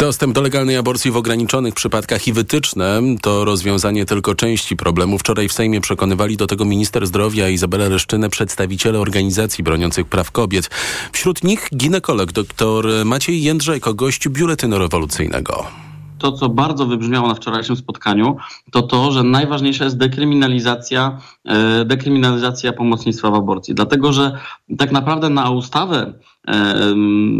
Dostęp do legalnej aborcji w ograniczonych przypadkach i wytyczne to rozwiązanie tylko części problemu. Wczoraj w Sejmie przekonywali do tego minister zdrowia Izabela Leszczynę, przedstawiciele organizacji broniących praw kobiet. Wśród nich ginekolog dr Maciej Jędrzejko, gość biuletynu rewolucyjnego to, co bardzo wybrzmiało na wczorajszym spotkaniu, to to, że najważniejsza jest dekryminalizacja, dekryminalizacja pomocnictwa w aborcji. Dlatego, że tak naprawdę na ustawę e,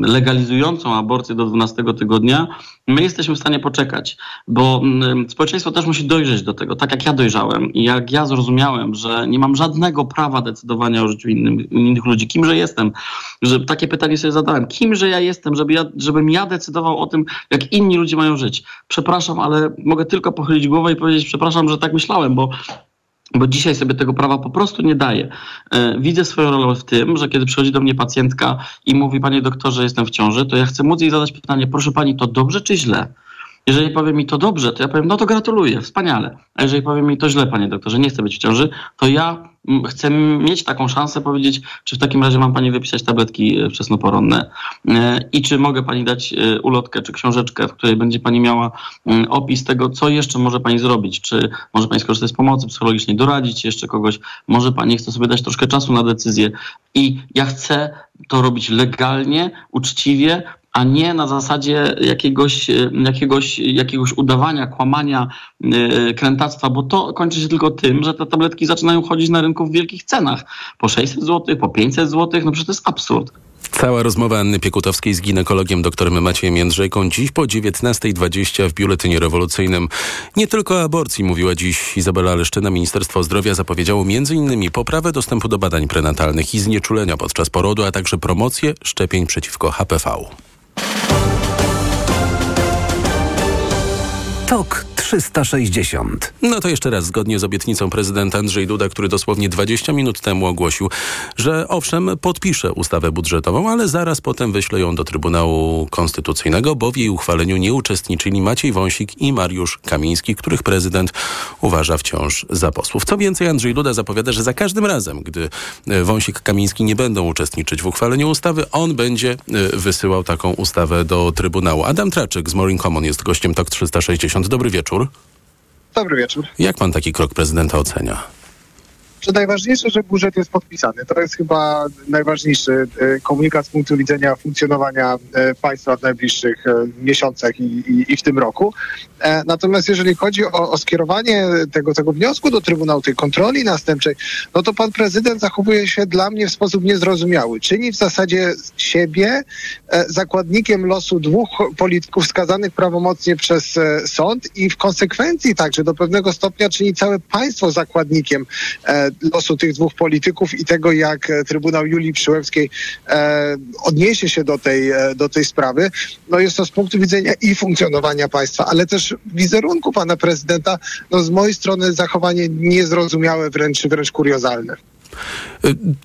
legalizującą aborcję do 12 tygodnia, my jesteśmy w stanie poczekać, bo społeczeństwo też musi dojrzeć do tego, tak jak ja dojrzałem i jak ja zrozumiałem, że nie mam żadnego prawa decydowania o życiu innym, innych ludzi, kimże jestem, że takie pytanie sobie zadałem, kimże ja jestem, żeby ja, żebym ja decydował o tym, jak inni ludzie mają żyć. Przepraszam, ale mogę tylko pochylić głowę i powiedzieć, przepraszam, że tak myślałem, bo bo dzisiaj sobie tego prawa po prostu nie daję. E, widzę swoją rolę w tym, że kiedy przychodzi do mnie pacjentka i mówi, panie doktorze, jestem w ciąży, to ja chcę móc jej zadać pytanie, proszę pani, to dobrze czy źle? Jeżeli powie mi to dobrze, to ja powiem, no to gratuluję, wspaniale. A jeżeli powie mi to źle, panie doktorze, nie chcę być w ciąży, to ja chcę mieć taką szansę powiedzieć, czy w takim razie mam pani wypisać tabletki e, wczesnoporonne e, i czy mogę pani dać e, ulotkę czy książeczkę, w której będzie pani miała opis tego, co jeszcze może pani zrobić. Czy może pani skorzystać z pomocy psychologicznej, doradzić jeszcze kogoś, może pani chce sobie dać troszkę czasu na decyzję. I ja chcę to robić legalnie, uczciwie, a nie na zasadzie jakiegoś, e, jakiegoś, jakiegoś udawania, kłamania, yy, krętactwa, bo to kończy się tylko tym, że te tabletki zaczynają chodzić na rynku w wielkich cenach. Po 600 zł, po 500 zł, no przecież to jest absurd. Cała rozmowa Anny Piekutowskiej z ginekologiem dr Maciejem Jędrzejką dziś po 19.20 w Biuletynie Rewolucyjnym. Nie tylko o aborcji mówiła dziś Izabela Leszczyna. Ministerstwo Zdrowia zapowiedziało m.in. poprawę dostępu do badań prenatalnych i znieczulenia podczas porodu, a także promocję szczepień przeciwko HPV. TOK 360. No to jeszcze raz, zgodnie z obietnicą prezydenta Andrzej Duda, który dosłownie 20 minut temu ogłosił, że owszem, podpisze ustawę budżetową, ale zaraz potem wyśle ją do Trybunału Konstytucyjnego, bo w jej uchwaleniu nie uczestniczyli Maciej Wąsik i Mariusz Kamiński, których prezydent uważa wciąż za posłów. Co więcej, Andrzej Duda zapowiada, że za każdym razem, gdy e, Wąsik Kamiński nie będą uczestniczyć w uchwaleniu ustawy, on będzie e, wysyłał taką ustawę do Trybunału. Adam Traczyk z Morin Common jest gościem TOK 360. Dobry wieczór wieczór. Dobry wieczór. Jak pan taki krok prezydenta ocenia? Że najważniejsze, że budżet jest podpisany. To jest chyba najważniejszy e, komunikat z punktu widzenia funkcjonowania e, państwa w najbliższych e, miesiącach i, i, i w tym roku. Natomiast jeżeli chodzi o, o, skierowanie tego, tego wniosku do Trybunału, tej kontroli następczej, no to pan prezydent zachowuje się dla mnie w sposób niezrozumiały. Czyni w zasadzie siebie zakładnikiem losu dwóch polityków skazanych prawomocnie przez sąd i w konsekwencji także do pewnego stopnia czyni całe państwo zakładnikiem losu tych dwóch polityków i tego, jak e, Trybunał Julii Przyłębskiej e, odniesie się do tej, e, do tej sprawy, no jest to z punktu widzenia i funkcjonowania państwa, ale też wizerunku pana prezydenta, no z mojej strony zachowanie niezrozumiałe, wręcz, wręcz kuriozalne.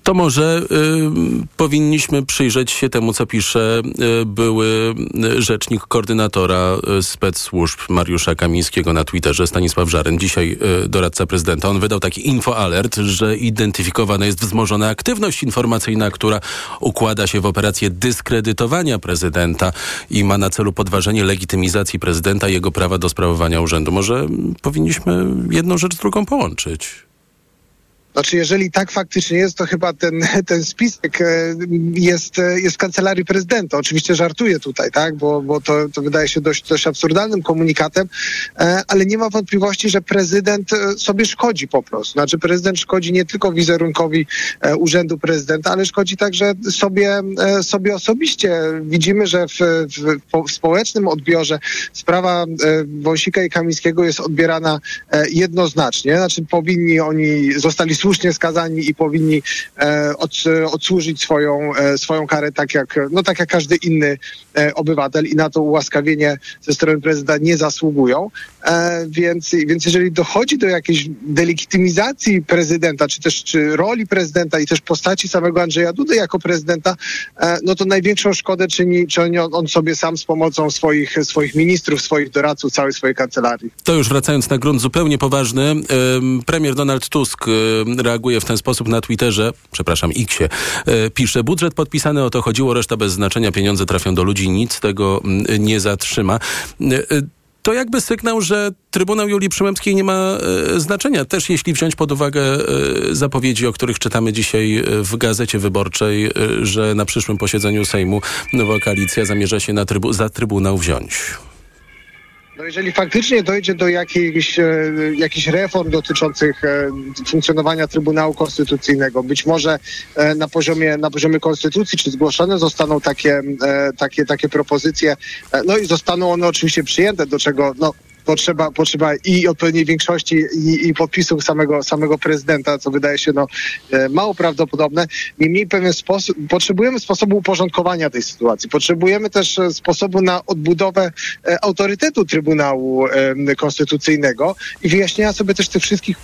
To może y, powinniśmy przyjrzeć się temu, co pisze y, były rzecznik koordynatora y, spec służb Mariusza Kamińskiego na Twitterze, Stanisław Żaren, dzisiaj y, doradca prezydenta. On wydał taki info-alert, że identyfikowana jest wzmożona aktywność informacyjna, która układa się w operację dyskredytowania prezydenta i ma na celu podważenie legitymizacji prezydenta i jego prawa do sprawowania urzędu. Może powinniśmy jedną rzecz z drugą połączyć. Znaczy, jeżeli tak faktycznie jest, to chyba ten, ten spisek e, jest, e, jest w kancelarii prezydenta. Oczywiście żartuję tutaj, tak, bo, bo to, to wydaje się dość, dość absurdalnym komunikatem, e, ale nie ma wątpliwości, że prezydent sobie szkodzi po prostu. Znaczy, prezydent szkodzi nie tylko wizerunkowi urzędu prezydenta, ale szkodzi także sobie, sobie osobiście. Widzimy, że w, w, w społecznym odbiorze sprawa Wąsika i Kamińskiego jest odbierana jednoznacznie. Znaczy, powinni oni zostali słusznie skazani i powinni e, od, odsłużyć swoją, e, swoją karę tak jak, no, tak jak każdy inny e, obywatel i na to ułaskawienie ze strony prezydenta nie zasługują. Więc, więc jeżeli dochodzi do jakiejś delegitymizacji prezydenta, czy też czy roli prezydenta i też postaci samego Andrzeja Dudy jako prezydenta, no to największą szkodę czyni, czyni on, on sobie sam z pomocą swoich, swoich ministrów, swoich doradców, całej swojej kancelarii. To już wracając na grunt zupełnie poważny, premier Donald Tusk reaguje w ten sposób na Twitterze, przepraszam, Xie, e, pisze, budżet podpisany, o to chodziło, reszta bez znaczenia, pieniądze trafią do ludzi, nic tego nie zatrzyma to jakby sygnał, że Trybunał Julii Przyłębskiej nie ma e, znaczenia. Też jeśli wziąć pod uwagę e, zapowiedzi, o których czytamy dzisiaj w Gazecie Wyborczej, e, że na przyszłym posiedzeniu Sejmu nowa koalicja zamierza się na trybu za Trybunał wziąć. No jeżeli faktycznie dojdzie do jakichś, e, jakichś reform dotyczących e, funkcjonowania Trybunału Konstytucyjnego, być może e, na poziomie, na poziomie konstytucji, czy zgłoszone zostaną takie, takie, takie propozycje, no i zostaną one oczywiście przyjęte, do czego no, potrzeba, potrzeba i odpowiedniej większości i, i podpisów samego, samego prezydenta, co wydaje się no, e, mało prawdopodobne. Niemniej pewien sposób, potrzebujemy sposobu uporządkowania tej sytuacji. Potrzebujemy też e, sposobu na odbudowę e, autorytetu Trybunału Konstytucyjnego i wyjaśnienia sobie też tych wszystkich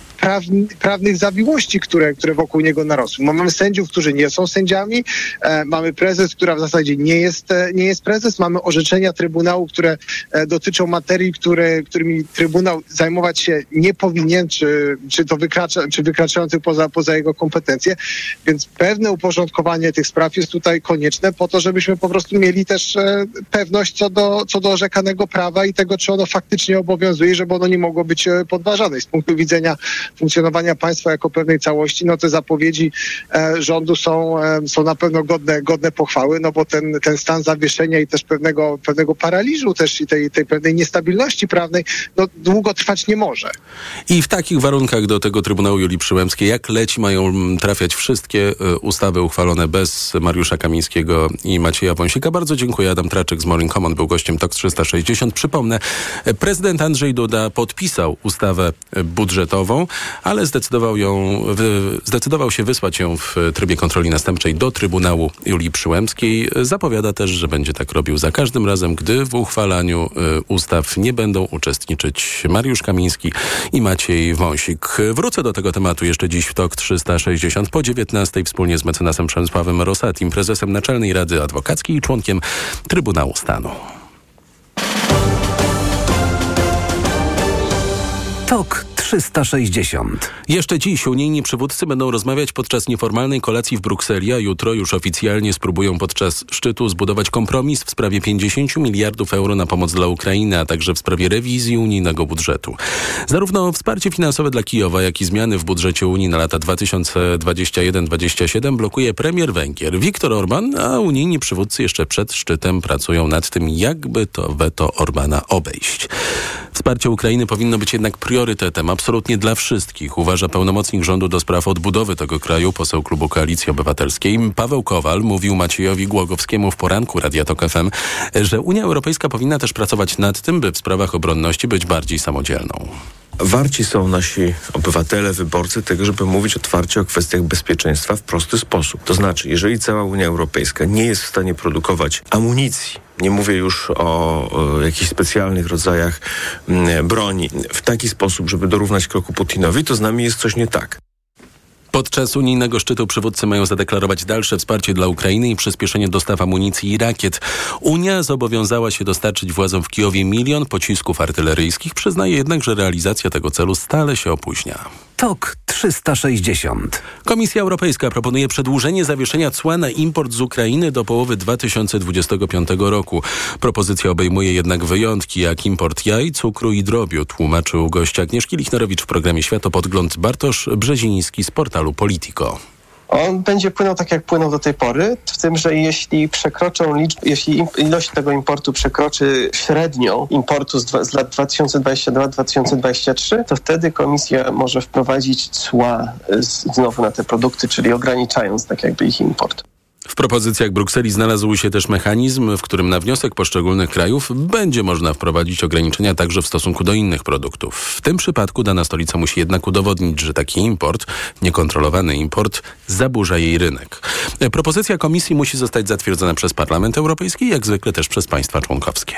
prawnych zawiłości, które, które wokół niego narosły. Mamy sędziów, którzy nie są sędziami, mamy prezes, która w zasadzie nie jest, nie jest prezes, mamy orzeczenia Trybunału, które dotyczą materii, które, którymi Trybunał zajmować się nie powinien, czy, czy to wykracza, czy wykraczających poza, poza jego kompetencje. Więc pewne uporządkowanie tych spraw jest tutaj konieczne po to, żebyśmy po prostu mieli też e, pewność co do, co do orzekanego prawa i tego, czy ono faktycznie obowiązuje, żeby ono nie mogło być e, podważane. I z punktu widzenia funkcjonowania państwa jako pewnej całości, no te zapowiedzi e, rządu są, są na pewno godne, godne pochwały, no bo ten, ten stan zawieszenia i też pewnego, pewnego paraliżu też i tej, tej pewnej niestabilności prawnej no, długo trwać nie może. I w takich warunkach do tego Trybunału Julii Przyłębskiej, jak leci, mają trafiać wszystkie e, ustawy uchwalone bez Mariusza Kamińskiego i Macieja Wąsika. Bardzo dziękuję. Adam Traczek z Morning Common był gościem TOK 360. Przypomnę, e, prezydent Andrzej Duda podpisał ustawę budżetową, ale zdecydował, ją, zdecydował się wysłać ją w trybie kontroli następczej do Trybunału Julii Przyłębskiej. Zapowiada też, że będzie tak robił za każdym razem, gdy w uchwalaniu e, ustaw nie będą uczestniczyć uczestniczyć Mariusz Kamiński i Maciej Wąsik. Wrócę do tego tematu jeszcze dziś w TOK 360 po 19 wspólnie z mecenasem Przemysławem Rosatim, prezesem Naczelnej Rady Adwokackiej i członkiem Trybunału Stanu. TOK 360. Jeszcze dziś unijni przywódcy będą rozmawiać podczas nieformalnej kolacji w Brukseli, a jutro już oficjalnie spróbują podczas szczytu zbudować kompromis w sprawie 50 miliardów euro na pomoc dla Ukrainy, a także w sprawie rewizji unijnego budżetu. Zarówno wsparcie finansowe dla Kijowa, jak i zmiany w budżecie Unii na lata 2021-2027 blokuje premier Węgier Viktor Orban, a unijni przywódcy jeszcze przed szczytem pracują nad tym, jakby to weto Orbana obejść. Wsparcie Ukrainy powinno być jednak priorytetem absolutnie dla wszystkich, uważa pełnomocnik rządu do spraw odbudowy tego kraju, poseł klubu Koalicji Obywatelskiej. Paweł Kowal mówił Maciejowi Głogowskiemu w poranku Radia Tok FM, że Unia Europejska powinna też pracować nad tym, by w sprawach obronności być bardziej samodzielną. Warci są nasi obywatele, wyborcy tego, żeby mówić otwarcie o kwestiach bezpieczeństwa w prosty sposób. To znaczy, jeżeli cała Unia Europejska nie jest w stanie produkować amunicji, nie mówię już o, o jakichś specjalnych rodzajach mm, broni, w taki sposób, żeby dorównać kroku Putinowi, to z nami jest coś nie tak. Podczas unijnego szczytu przywódcy mają zadeklarować dalsze wsparcie dla Ukrainy i przyspieszenie dostaw amunicji i rakiet. Unia zobowiązała się dostarczyć władzom w Kijowie milion pocisków artyleryjskich, przyznaje jednak, że realizacja tego celu stale się opóźnia. TOK 360. Komisja Europejska proponuje przedłużenie zawieszenia cła na import z Ukrainy do połowy 2025 roku. Propozycja obejmuje jednak wyjątki, jak import jaj, cukru i drobiu, tłumaczył gość Agnieszki Lichnerowicz w programie Światopodgląd Bartosz Brzeziński z portalu Politico on będzie płynął tak, jak płynął do tej pory, w tym, że jeśli przekroczą jeśli ilość tego importu przekroczy średnią importu z, z lat 2022-2023, to wtedy komisja może wprowadzić cła znowu na te produkty, czyli ograniczając tak jakby ich import. W propozycjach Brukseli znalazł się też mechanizm, w którym na wniosek poszczególnych krajów będzie można wprowadzić ograniczenia także w stosunku do innych produktów. W tym przypadku dana stolica musi jednak udowodnić, że taki import, niekontrolowany import, zaburza jej rynek. Propozycja komisji musi zostać zatwierdzona przez Parlament Europejski, jak zwykle też przez państwa członkowskie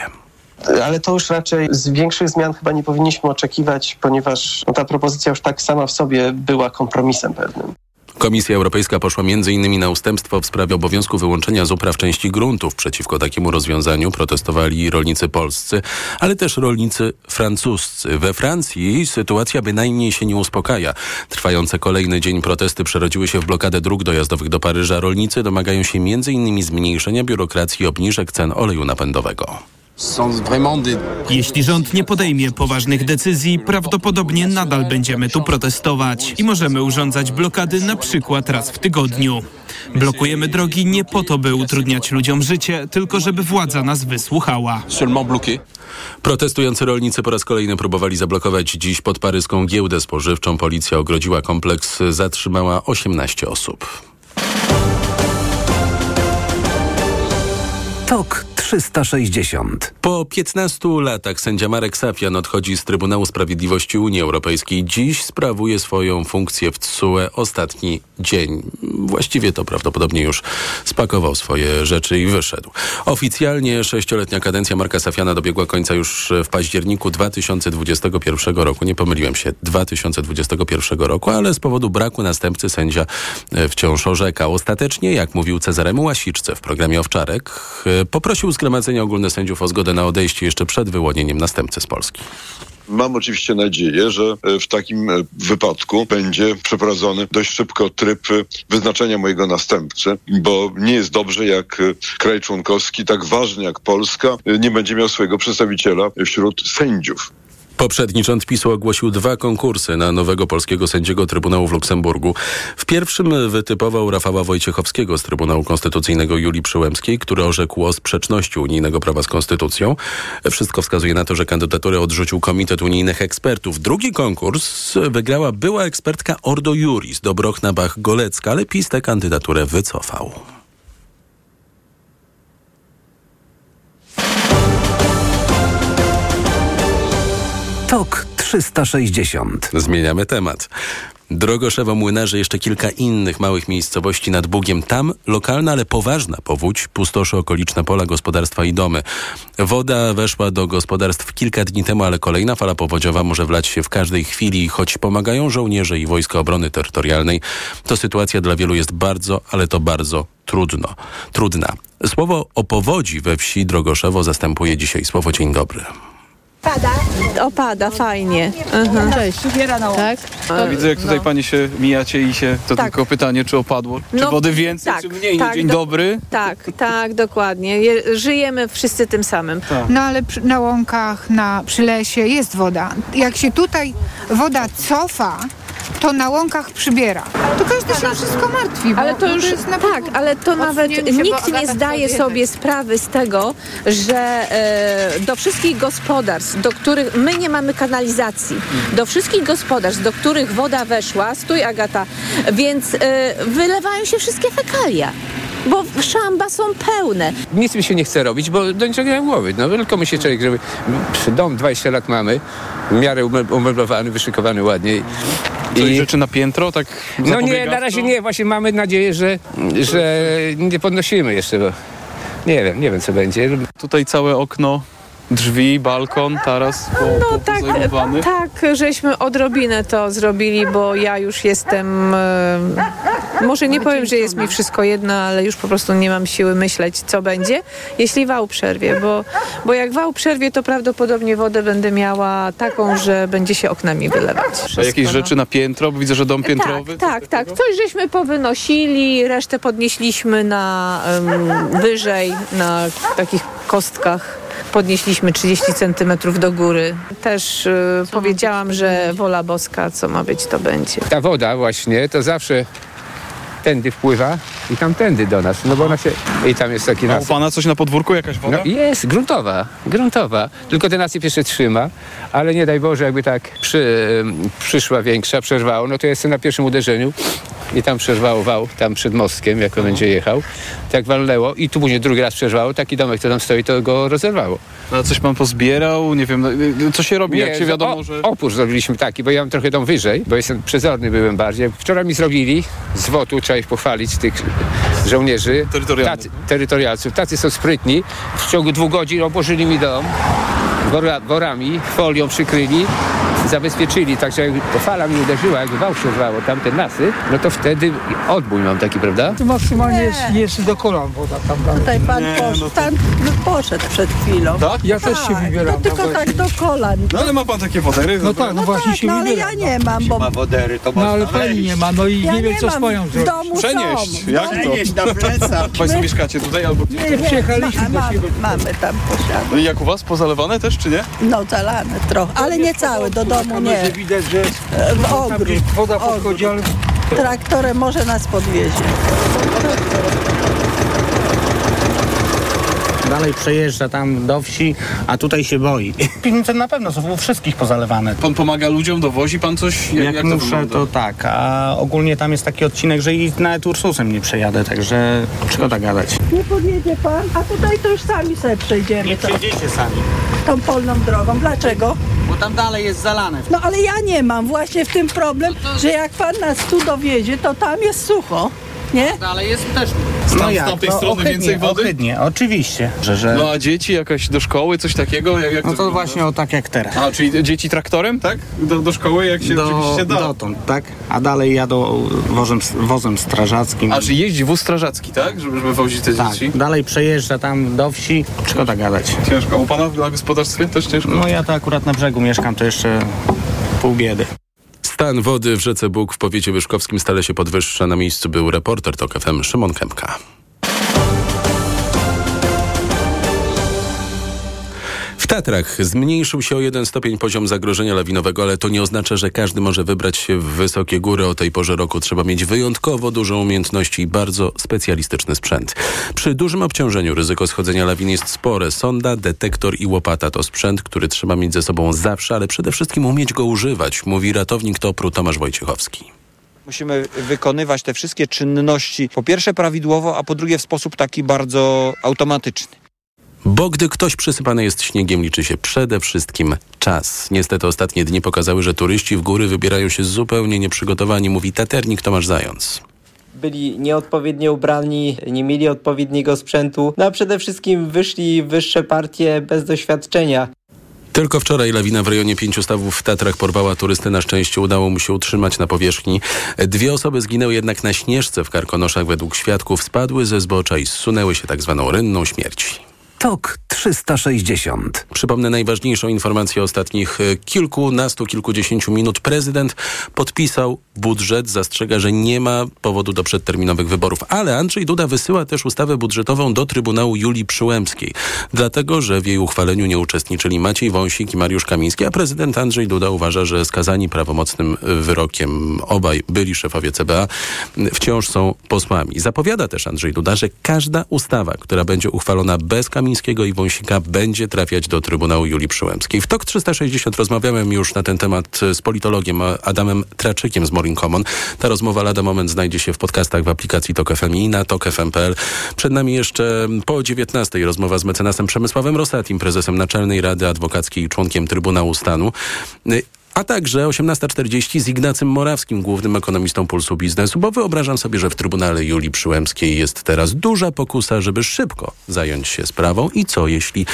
ale to już raczej z większych zmian chyba nie powinniśmy oczekiwać, ponieważ ta propozycja już tak sama w sobie była kompromisem pewnym. Komisja Europejska poszła m.in. na ustępstwo w sprawie obowiązku wyłączenia z upraw części gruntów. Przeciwko takiemu rozwiązaniu protestowali rolnicy polscy, ale też rolnicy francuscy. We Francji sytuacja bynajmniej się nie uspokaja. Trwające kolejny dzień protesty przerodziły się w blokadę dróg dojazdowych do Paryża. Rolnicy domagają się m.in. zmniejszenia biurokracji i obniżek cen oleju napędowego. Jeśli rząd nie podejmie poważnych decyzji, prawdopodobnie nadal będziemy tu protestować i możemy urządzać blokady na przykład raz w tygodniu. Blokujemy drogi nie po to, by utrudniać ludziom życie, tylko żeby władza nas wysłuchała. Protestujący rolnicy po raz kolejny próbowali zablokować dziś pod paryską giełdę spożywczą. Policja ogrodziła kompleks, zatrzymała 18 osób. TOK 360. Po 15 latach sędzia Marek Safian odchodzi z Trybunału Sprawiedliwości Unii Europejskiej. Dziś sprawuje swoją funkcję w TSUE ostatni dzień. Właściwie to prawdopodobnie już spakował swoje rzeczy i wyszedł. Oficjalnie sześcioletnia kadencja Marka Safiana dobiegła końca już w październiku 2021 roku. Nie pomyliłem się, 2021 roku, ale z powodu braku następcy sędzia wciąż orzekał. Ostatecznie, jak mówił Cezaremu Łasiczce w programie Owczarek, poprosił Zgromadzenie Ogólne Sędziów o zgodę na odejście jeszcze przed wyłonieniem następcy z Polski. Mam oczywiście nadzieję, że w takim wypadku będzie przeprowadzony dość szybko tryb wyznaczenia mojego następcy, bo nie jest dobrze, jak kraj członkowski, tak ważny jak Polska, nie będzie miał swojego przedstawiciela wśród sędziów. Poprzedni rząd PiSu ogłosił dwa konkursy na nowego polskiego sędziego Trybunału w Luksemburgu. W pierwszym wytypował Rafała Wojciechowskiego z Trybunału Konstytucyjnego Julii Przyłębskiej, który orzekł o sprzeczności unijnego prawa z konstytucją. Wszystko wskazuje na to, że kandydaturę odrzucił Komitet Unijnych Ekspertów. Drugi konkurs wygrała była ekspertka Ordo Juris, Dobrochna Bach-Golecka, ale PiS tę kandydaturę wycofał. TOK 360. Zmieniamy temat. Drogoszewo Młynarze, jeszcze kilka innych małych miejscowości nad Bugiem. Tam lokalna, ale poważna powódź pustoszy okoliczne pola, gospodarstwa i domy. Woda weszła do gospodarstw kilka dni temu, ale kolejna fala powodziowa może wlać się w każdej chwili. Choć pomagają żołnierze i Wojska Obrony Terytorialnej, to sytuacja dla wielu jest bardzo, ale to bardzo trudno, trudna. Słowo o powodzi we wsi Drogoszewo zastępuje dzisiaj słowo dzień dobry. Pada. Opada, fajnie. Mhm. Cześć. Tak? Ja widzę, jak tutaj pani się mijacie i się, to Tak. tylko pytanie, czy opadło? Czy No, wody więcej, tak, czy mniej? tak, Dzień do- dobry. Tak, tak, dokładnie. Je, żyjemy wszyscy tym samym. No ale przy, na łąkach, na, przy lesie jest woda. Jak się tutaj woda cofa, to na łąkach przybiera. To każdy się wszystko martwi, bo, Ale to już jest na tak, ale to nawet nikt nie zdaje sobie sprawy z tego, że e, do wszystkich gospodarstw, do których my nie mamy kanalizacji, do wszystkich gospodarstw, do których woda weszła, stój Agata, więc e, wylewają się wszystkie fekalia. Bo szamba są pełne. Nic mi się nie chce robić, bo do niczego nie mam głowy. No tylko myśli człowiek, żeby przy dom 20 lat mamy, w miarę ume- umeblowany, wyszykowany ładnie. Czyli rzeczy na piętro, tak No nie, na razie nie. Właśnie mamy nadzieję, że, że nie podnosimy jeszcze, bo nie wiem, nie wiem co będzie. Tutaj całe okno, drzwi, balkon, taras po, No po, tak, tak, żeśmy odrobinę to zrobili, bo ja już jestem, e, może nie powiem, że jest mi wszystko jedno, ale już po prostu nie mam siły myśleć, co będzie, jeśli wał przerwie, bo, bo jak wał przerwie, to prawdopodobnie wodę będę miała taką, że będzie się oknami wylewać. A jakieś no. rzeczy na piętro, bo widzę, że dom piętrowy. Tak, tak, tak. Coś żeśmy powynosili, resztę podnieśliśmy na em, wyżej, na takich kostkach. Podnieśliśmy 30 centymetrów do góry. Też e, powiedziałam, że wola boska, co ma być, to będzie. Ta woda właśnie to zawsze tędy wpływa i tamtędy do nas, no bo ona się... I tam jest taki A u nasyp. pana coś na podwórku, jakaś woda? No jest, gruntowa, gruntowa. Tylko ten nasyp jeszcze trzyma, ale nie daj Boże, jakby tak przy, przyszła większa, przerwało, no to jestem na pierwszym uderzeniu i tam przerwało wał, tam przed mostkiem, jak on będzie jechał. Tak walnęło i tu później drugi raz przerwało, taki domek, co tam stoi, to go rozerwało. A coś pan pozbierał? Nie wiem, no, co się robi, jak się wiadomo, o, że... Opór zrobiliśmy taki, bo ja mam trochę dom wyżej, bo jestem przezorny byłem bardziej. Wczoraj mi zrobili z WOT-u, trzeba ich pochwalić, tych żołnierzy. Tacy, terytorialców. Tacy są sprytni. W ciągu dwóch godzin obłożyli mi dom. wora, worami, folią przykryli, zabezpieczyli, tak że jakby fala mi uderzyła, jakby wał się rwało, tamte nasy, no to wtedy odbój mam taki, prawda? Tu maksymalnie jest, jest do kolan woda tam dalej. Tutaj pan poszedł, pan poszedł przed chwilą. Tak? Ja też się wybieram. No tylko tam tak do kolan. No ale ma pan takie wodery? No tak, no właśnie się No ale wybieram. ja nie mam, bo wodery, to No ale pani nie ma, no i ja nie wiem nie co swoją W zrobić. domu Przenieść! są. Jak to? Przenieść na plecach. Państwo mieszkacie tutaj albo... Nie, przyjechaliśmy Ma, do mamy, siebie. mamy tam posiadek. No i jak u was? Pozalewane też, czy nie? No zalane trochę, ale nie całe, do domu Kamerze nie. Widać, że E, W ogród. woda podchodzi, ale Traktorem może nas podwiezie. Dalej przejeżdża tam do wsi, a tutaj się boi. Piwnice na pewno są u wszystkich pozalewane. Pan pomaga ludziom, dowozi pan coś? Jak, to muszę, wygląda? to tak, a ogólnie tam jest taki odcinek, że i nawet Ursusem nie przejadę, także szkoda gadać. Nie podjedzie pan, a tutaj to już sami sobie przejdziemy. Nie to, przejdziecie sami, tą polną drogą. Dlaczego? Bo tam dalej jest zalane. No ale ja nie mam właśnie w tym problem, że jak pan nas tu dowiezie, to tam jest sucho. Nie? Dalej jest też... Z tam- No z jak, tamtej no, strony ohydnie, więcej wody? Ohydnie, oczywiście, że... że... No a dzieci jakoś do szkoły, coś takiego? Jak, jak No to wygląda? właśnie o tak jak teraz. A, czyli dzieci traktorem, tak? Do, do szkoły, jak się Do, oczywiście da. dotąd, tak? A dalej jadą wozem, wozem strażackim. A, czy jeździ wóz strażacki, tak? Żeby, żeby wozić te Tak, dzieci? dalej przejeżdża tam do wsi, szkoda gadać. Ciężko. U pana na gospodarstwie też ciężko? No ja to akurat na brzegu mieszkam, to jeszcze pół biedy. Stan wody w rzece Bóg w powiecie wyszkowskim stale się podwyższa. Na miejscu był reporter TOK FM Szymon Kępka. Tatrach zmniejszył się o jeden stopień poziom zagrożenia lawinowego, ale to nie oznacza, że każdy może wybrać się w wysokie góry. O tej porze roku trzeba mieć wyjątkowo dużą umiejętność i bardzo specjalistyczny sprzęt. Przy dużym obciążeniu ryzyko schodzenia lawin jest spore. Sonda, detektor i łopata to sprzęt, który trzeba mieć ze sobą zawsze, ale przede wszystkim umieć go używać, mówi ratownik TOPR-u Tomasz Wojciechowski. Musimy wykonywać te wszystkie czynności po pierwsze prawidłowo, a po drugie w sposób taki bardzo automatyczny. Bo gdy ktoś przysypany jest śniegiem, liczy się przede wszystkim czas. Niestety ostatnie dni pokazały, że turyści w góry wybierają się zupełnie nieprzygotowani, mówi taternik Tomasz Zając. byli nieodpowiednio ubrani, nie mieli odpowiedniego sprzętu, no a przede wszystkim wyszli wyższe partie bez doświadczenia. Tylko wczoraj lawina w rejonie pięciu stawów w Tatrach porwała turystę. Na szczęście udało mu się utrzymać na powierzchni. Dwie osoby zginęły jednak na Śnieżce w Karkonoszach. Według świadków spadły ze zbocza i zsunęły się tak zwaną rynną śmierci. TOK 360. Przypomnę najważniejszą informację ostatnich e, kilkunastu, kilkudziesięciu minut. Prezydent podpisał budżet, zastrzega, że nie ma powodu do przedterminowych wyborów. Ale Andrzej Duda wysyła też ustawę budżetową do Trybunału Julii Przyłębskiej, dlatego że w jej uchwaleniu nie uczestniczyli Maciej Wąsik i Mariusz Kamiński, a prezydent Andrzej Duda uważa, że skazani prawomocnym wyrokiem obaj byli szefowie CBA wciąż są posłami. Zapowiada też Andrzej Duda, że każda ustawa, która będzie uchwalona bez Kamińskiego i Wąsika, będzie trafiać do Trybunału Julii Przyłębskiej. W TOK 360 rozmawiałem już na ten temat z politologiem Adamem Traczykiem z Morning Common. Ta rozmowa lada moment znajdzie się w podcastach w aplikacji TOK FM i na tokfm.pl. Przed nami jeszcze po 19 rozmowa z mecenasem Przemysławem Rosatim, prezesem Naczelnej Rady Adwokackiej i członkiem Trybunału Stanu. A także 18.40 z Ignacym Morawskim, głównym ekonomistą Pulsu Biznesu, bo wyobrażam sobie, że w Trybunale Julii Przyłębskiej jest teraz duża pokusa, żeby szybko zająć się sprawą i co jeśli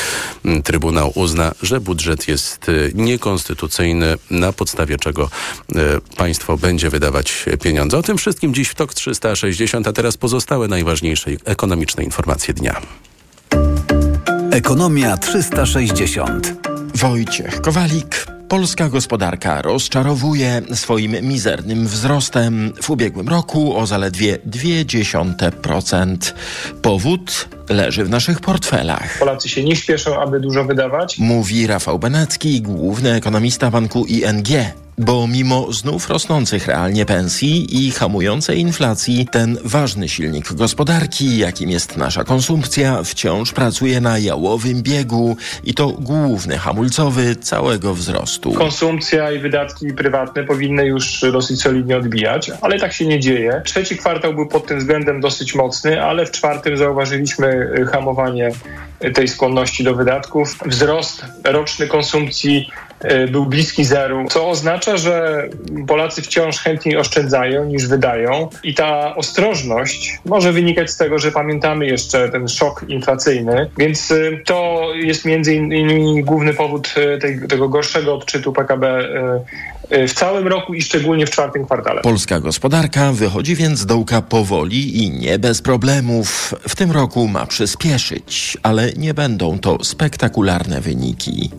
mm, Trybunał uzna, że budżet jest y, niekonstytucyjny, na podstawie czego y, państwo będzie wydawać pieniądze. O tym wszystkim dziś w TOK 360, a teraz pozostałe najważniejsze ekonomiczne informacje dnia. Ekonomia 360. Wojciech Kowalik. Polska gospodarka rozczarowuje swoim mizernym wzrostem w ubiegłym roku o zaledwie 0,2%. Powód leży w naszych portfelach. Polacy się nie śpieszą, aby dużo wydawać. Mówi Rafał Benecki, główny ekonomista banku ING. Bo mimo znów rosnących realnie pensji i hamującej inflacji, ten ważny silnik gospodarki, jakim jest nasza konsumpcja, wciąż pracuje na jałowym biegu i to główny hamulcowy całego wzrostu. Konsumpcja i wydatki prywatne powinny już dosyć solidnie odbijać, ale tak się nie dzieje. Trzeci kwartał był pod tym względem dosyć mocny, ale w czwartym zauważyliśmy hamowanie tej skłonności do wydatków. Wzrost roczny konsumpcji e, był bliski zeru, co oznacza, że Polacy wciąż chętniej oszczędzają niż wydają i ta ostrożność może wynikać z tego, że pamiętamy jeszcze ten szok inflacyjny, więc e, to jest między innymi główny powód tej, tego gorszego odczytu PKB e, w całym roku i szczególnie w czwartym kwartale. Polska gospodarka wychodzi więc z dołka powoli i nie bez problemów. W tym roku ma przyspieszyć, ale nie będą to spektakularne wyniki.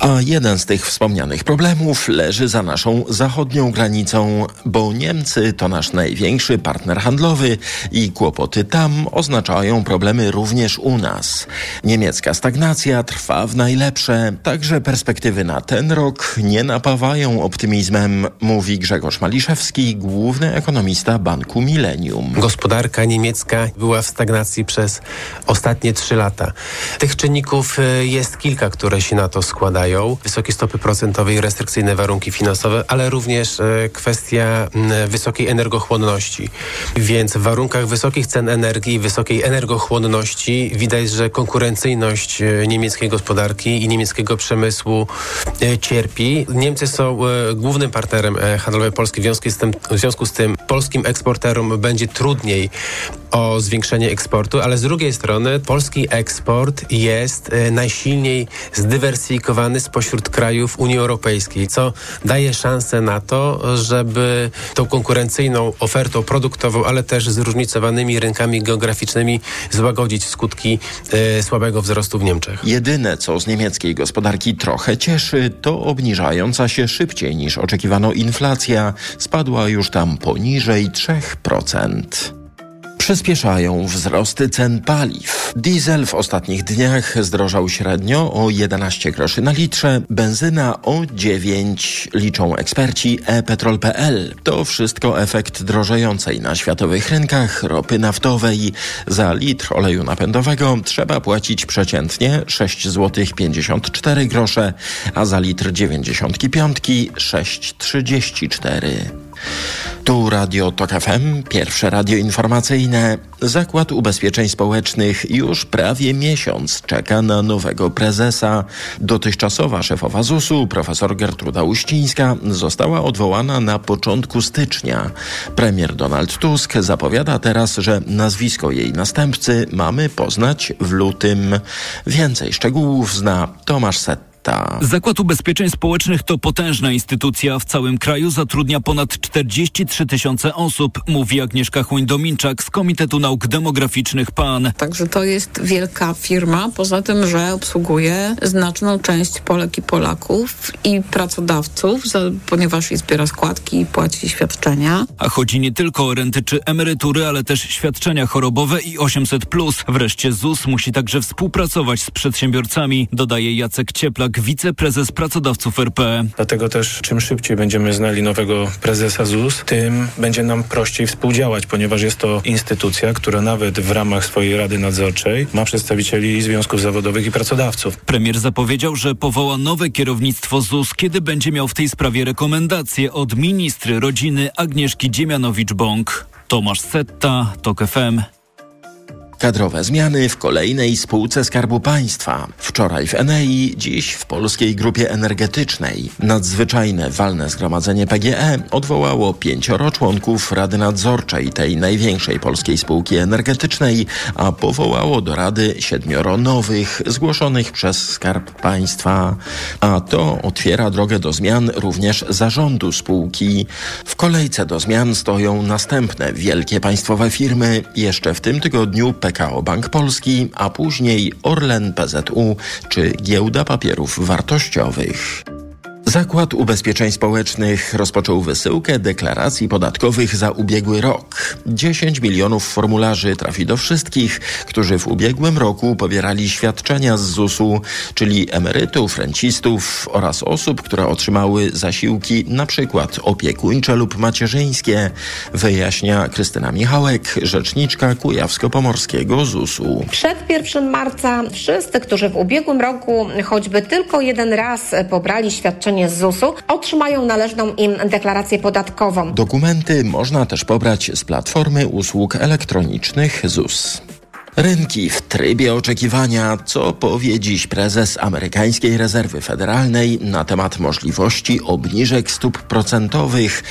A jeden z tych wspomnianych problemów leży za naszą zachodnią granicą, bo Niemcy to nasz największy partner handlowy i kłopoty tam oznaczają problemy również u nas. Niemiecka stagnacja trwa w najlepsze, także perspektywy na ten rok nie napawają optymizmem, mówi Grzegorz Maliszewski, główny ekonomista Banku Millennium. Gospodarka niemiecka była w stagnacji przez ostatnie trzy lata. Tych czynników y, jest kilka, które się na to składają. Wysokie stopy procentowe i restrykcyjne warunki finansowe, ale również y, kwestia wysokiej energochłonności. Więc w warunkach wysokich cen energii i wysokiej energochłonności widać, że konkurencyjność y, niemieckiej gospodarki i niemieckiego przemysłu cierpi. Niemcy są głównym partnerem handlowym Polski. W tym, w związku z tym polskim eksporterom będzie trudniej o zwiększenie eksportu, ale z drugiej strony polski eksport jest e, najsilniej zdywersyfikowany spośród krajów Unii Europejskiej, co daje szansę na to, żeby tą konkurencyjną ofertą produktową, ale też zróżnicowanymi rynkami geograficznymi złagodzić skutki e, słabego wzrostu w Niemczech. Jedyne, co z niemieckiej gospodarki trochę cieszy, to obniżająca się szybciej niż oczekiwano inflacja spadła już tam poniżej 3%. Przyspieszają wzrosty cen paliw. Diesel w ostatnich dniach zdrożał średnio o 11 groszy na litrze, benzyna o 9, liczą eksperci e-petrol.pl. To wszystko efekt drożejącej na światowych rynkach ropy naftowej. Za litr oleju napędowego trzeba płacić przeciętnie 6 zł 54 grosze, a za litr 95 6,34. Tu Radio Tok FM, pierwsze radio informacyjne. Zakład Ubezpieczeń Społecznych już prawie miesiąc czeka na nowego prezesa. Dotychczasowa szefowa ZUS-u, profesor Gertruda Uścińska, została odwołana na początku stycznia. Premier Donald Tusk zapowiada teraz, że nazwisko jej następcy mamy poznać w lutym. Więcej szczegółów zna Tomasz Set. Zakład Ubezpieczeń Społecznych to potężna instytucja. W całym kraju zatrudnia ponad 43 tysiące osób, mówi Agnieszka Chłoń-Dominczak z Komitetu Nauk Demograficznych PAN. Także to jest wielka firma, poza tym, że obsługuje znaczną część Polek i Polaków i pracodawców, ponieważ i zbiera składki i płaci świadczenia. A chodzi nie tylko o renty czy emerytury, ale też świadczenia chorobowe i 800+. Wreszcie ZUS musi także współpracować z przedsiębiorcami, dodaje Jacek Cieplak, wiceprezes pracodawców RP. Dlatego też czym szybciej będziemy znali nowego prezesa ZUS, tym będzie nam prościej współdziałać, ponieważ jest to instytucja, która nawet w ramach swojej Rady Nadzorczej ma przedstawicieli związków zawodowych i pracodawców. Premier zapowiedział, że powoła nowe kierownictwo ZUS, kiedy będzie miał w tej sprawie rekomendacje od ministry rodziny Agnieszki Dziemianowicz-Bąk. Tomasz Setta, TOK FM. Kadrowe zmiany w kolejnej spółce Skarbu Państwa. Wczoraj w Enei, dziś w Polskiej Grupie Energetycznej. Nadzwyczajne walne zgromadzenie PGE odwołało pięcioro członków Rady Nadzorczej tej największej polskiej spółki energetycznej, a powołało do Rady siedmioro nowych, zgłoszonych przez Skarb Państwa. A to otwiera drogę do zmian również zarządu spółki. W kolejce do zmian stoją następne wielkie państwowe firmy. Jeszcze w tym tygodniu PKO Bank Polski, a później Orlen PZU czy Giełda Papierów Wartościowych. Zakład Ubezpieczeń Społecznych rozpoczął wysyłkę deklaracji podatkowych za ubiegły rok. 10 milionów formularzy trafi do wszystkich, którzy w ubiegłym roku pobierali świadczenia z ZUS-u, czyli emerytów, rencistów oraz osób, które otrzymały zasiłki np. opiekuńcze lub macierzyńskie, wyjaśnia Krystyna Michałek, rzeczniczka Kujawsko-Pomorskiego ZUS-u. Przed 1 marca wszyscy, którzy w ubiegłym roku choćby tylko jeden raz pobrali świadczenie z ZUS-u, otrzymają należną im deklarację podatkową. Dokumenty można też pobrać z platformy usług elektronicznych ZUS. Rynki w trybie oczekiwania, co powie dziś prezes amerykańskiej rezerwy federalnej na temat możliwości obniżek stóp procentowych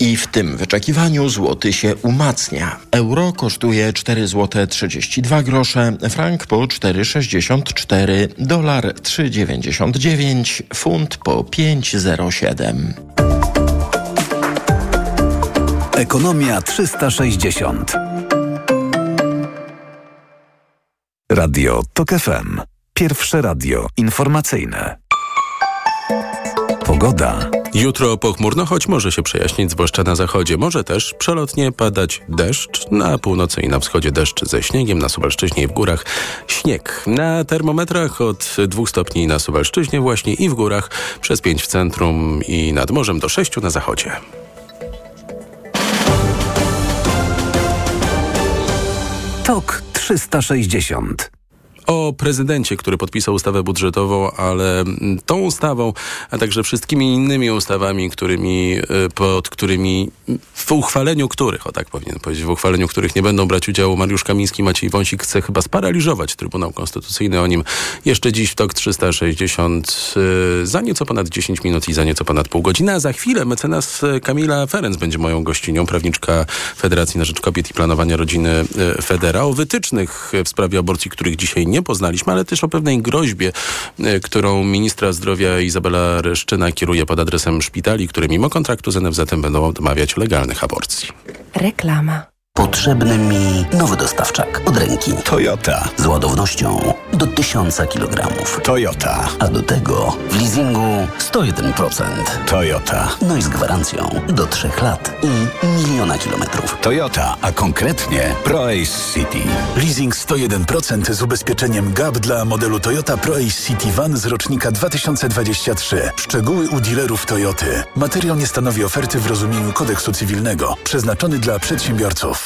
i w tym wyczekiwaniu złoty się umacnia. Euro kosztuje 4 zł 32 grosze, frank po 4,64, dolar 3,99, funt po 5,07. Ekonomia 360. Radio TOK FM. Pierwsze radio informacyjne. Pogoda. Jutro pochmurno, choć może się przejaśnić, zwłaszcza na zachodzie. Może też przelotnie padać deszcz. Na północy i na wschodzie deszcz ze śniegiem, na Suwalszczyźnie i w górach śnieg. Na termometrach od 2 stopni na Suwalszczyźnie właśnie i w górach, przez 5 w centrum i nad morzem do 6 na zachodzie. TOK 360. o prezydencie, który podpisał ustawę budżetową, ale mm, tą ustawą, a także wszystkimi innymi ustawami, którymi, y, pod którymi, w uchwaleniu których, o tak powinien powiedzieć, w uchwaleniu których nie będą brać udziału Mariusz Kamiński, Maciej Wąsik chce chyba sparaliżować Trybunał Konstytucyjny. O nim jeszcze dziś w TOK 360 y, za nieco ponad 10 minut i za nieco ponad pół godziny, a za chwilę mecenas y, Kamila Ferenc będzie moją gościnią, prawniczka Federacji na Rzecz Kobiet i Planowania Rodziny Federa, o wytycznych w sprawie aborcji, których dzisiaj nie poznaliśmy, ale też o pewnej groźbie, y, którą ministra zdrowia Izabela Reszczyna kieruje pod adresem szpitali, które mimo kontraktu z NFZ będą odmawiać legalnych aborcji. Reklama. Potrzebny mi nowy dostawczak od ręki. Toyota. Z ładownością do 1000 kg. Toyota. A do tego w leasingu 101%. Toyota. No i z gwarancją do 3 lat i miliona kilometrów. Toyota, a konkretnie ProAce City. Leasing 101% z ubezpieczeniem GAP dla modelu Toyota ProAce City Van z rocznika 2023. Szczegóły u dealerów Toyoty. Materiał nie stanowi oferty w rozumieniu kodeksu cywilnego. Przeznaczony dla przedsiębiorców.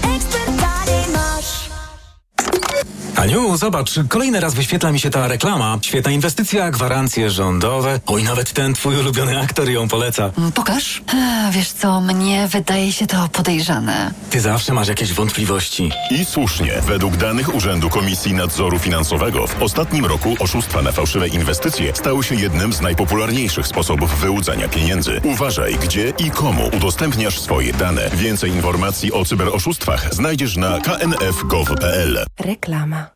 Aniu, zobacz, kolejny raz wyświetla mi się ta reklama. Świetna inwestycja, gwarancje rządowe. Oj, nawet ten twój ulubiony aktor ją poleca. Pokaż. A, wiesz co, mnie wydaje się to podejrzane. Ty zawsze masz jakieś wątpliwości. I słusznie. Według danych Urzędu Komisji Nadzoru Finansowego w ostatnim roku oszustwa na fałszywe inwestycje stały się jednym z najpopularniejszych sposobów wyłudzania pieniędzy. Uważaj, gdzie i komu udostępniasz swoje dane. Więcej informacji o cyberoszustwach znajdziesz na knf.gov.pl. Reklama.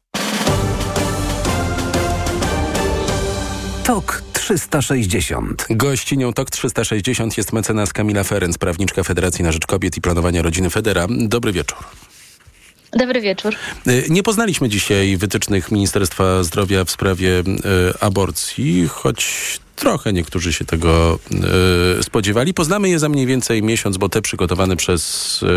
TOK 360. Gościnią TOK 360 jest mecenas Kamila Ferenc, prawniczka Federacji na Rzecz Kobiet i Planowania Rodziny Federa. Dobry wieczór. Dobry wieczór. Nie poznaliśmy dzisiaj wytycznych Ministerstwa Zdrowia w sprawie y, aborcji, choć trochę niektórzy się tego y, spodziewali. Poznamy je za mniej więcej miesiąc, bo te przygotowane przez y,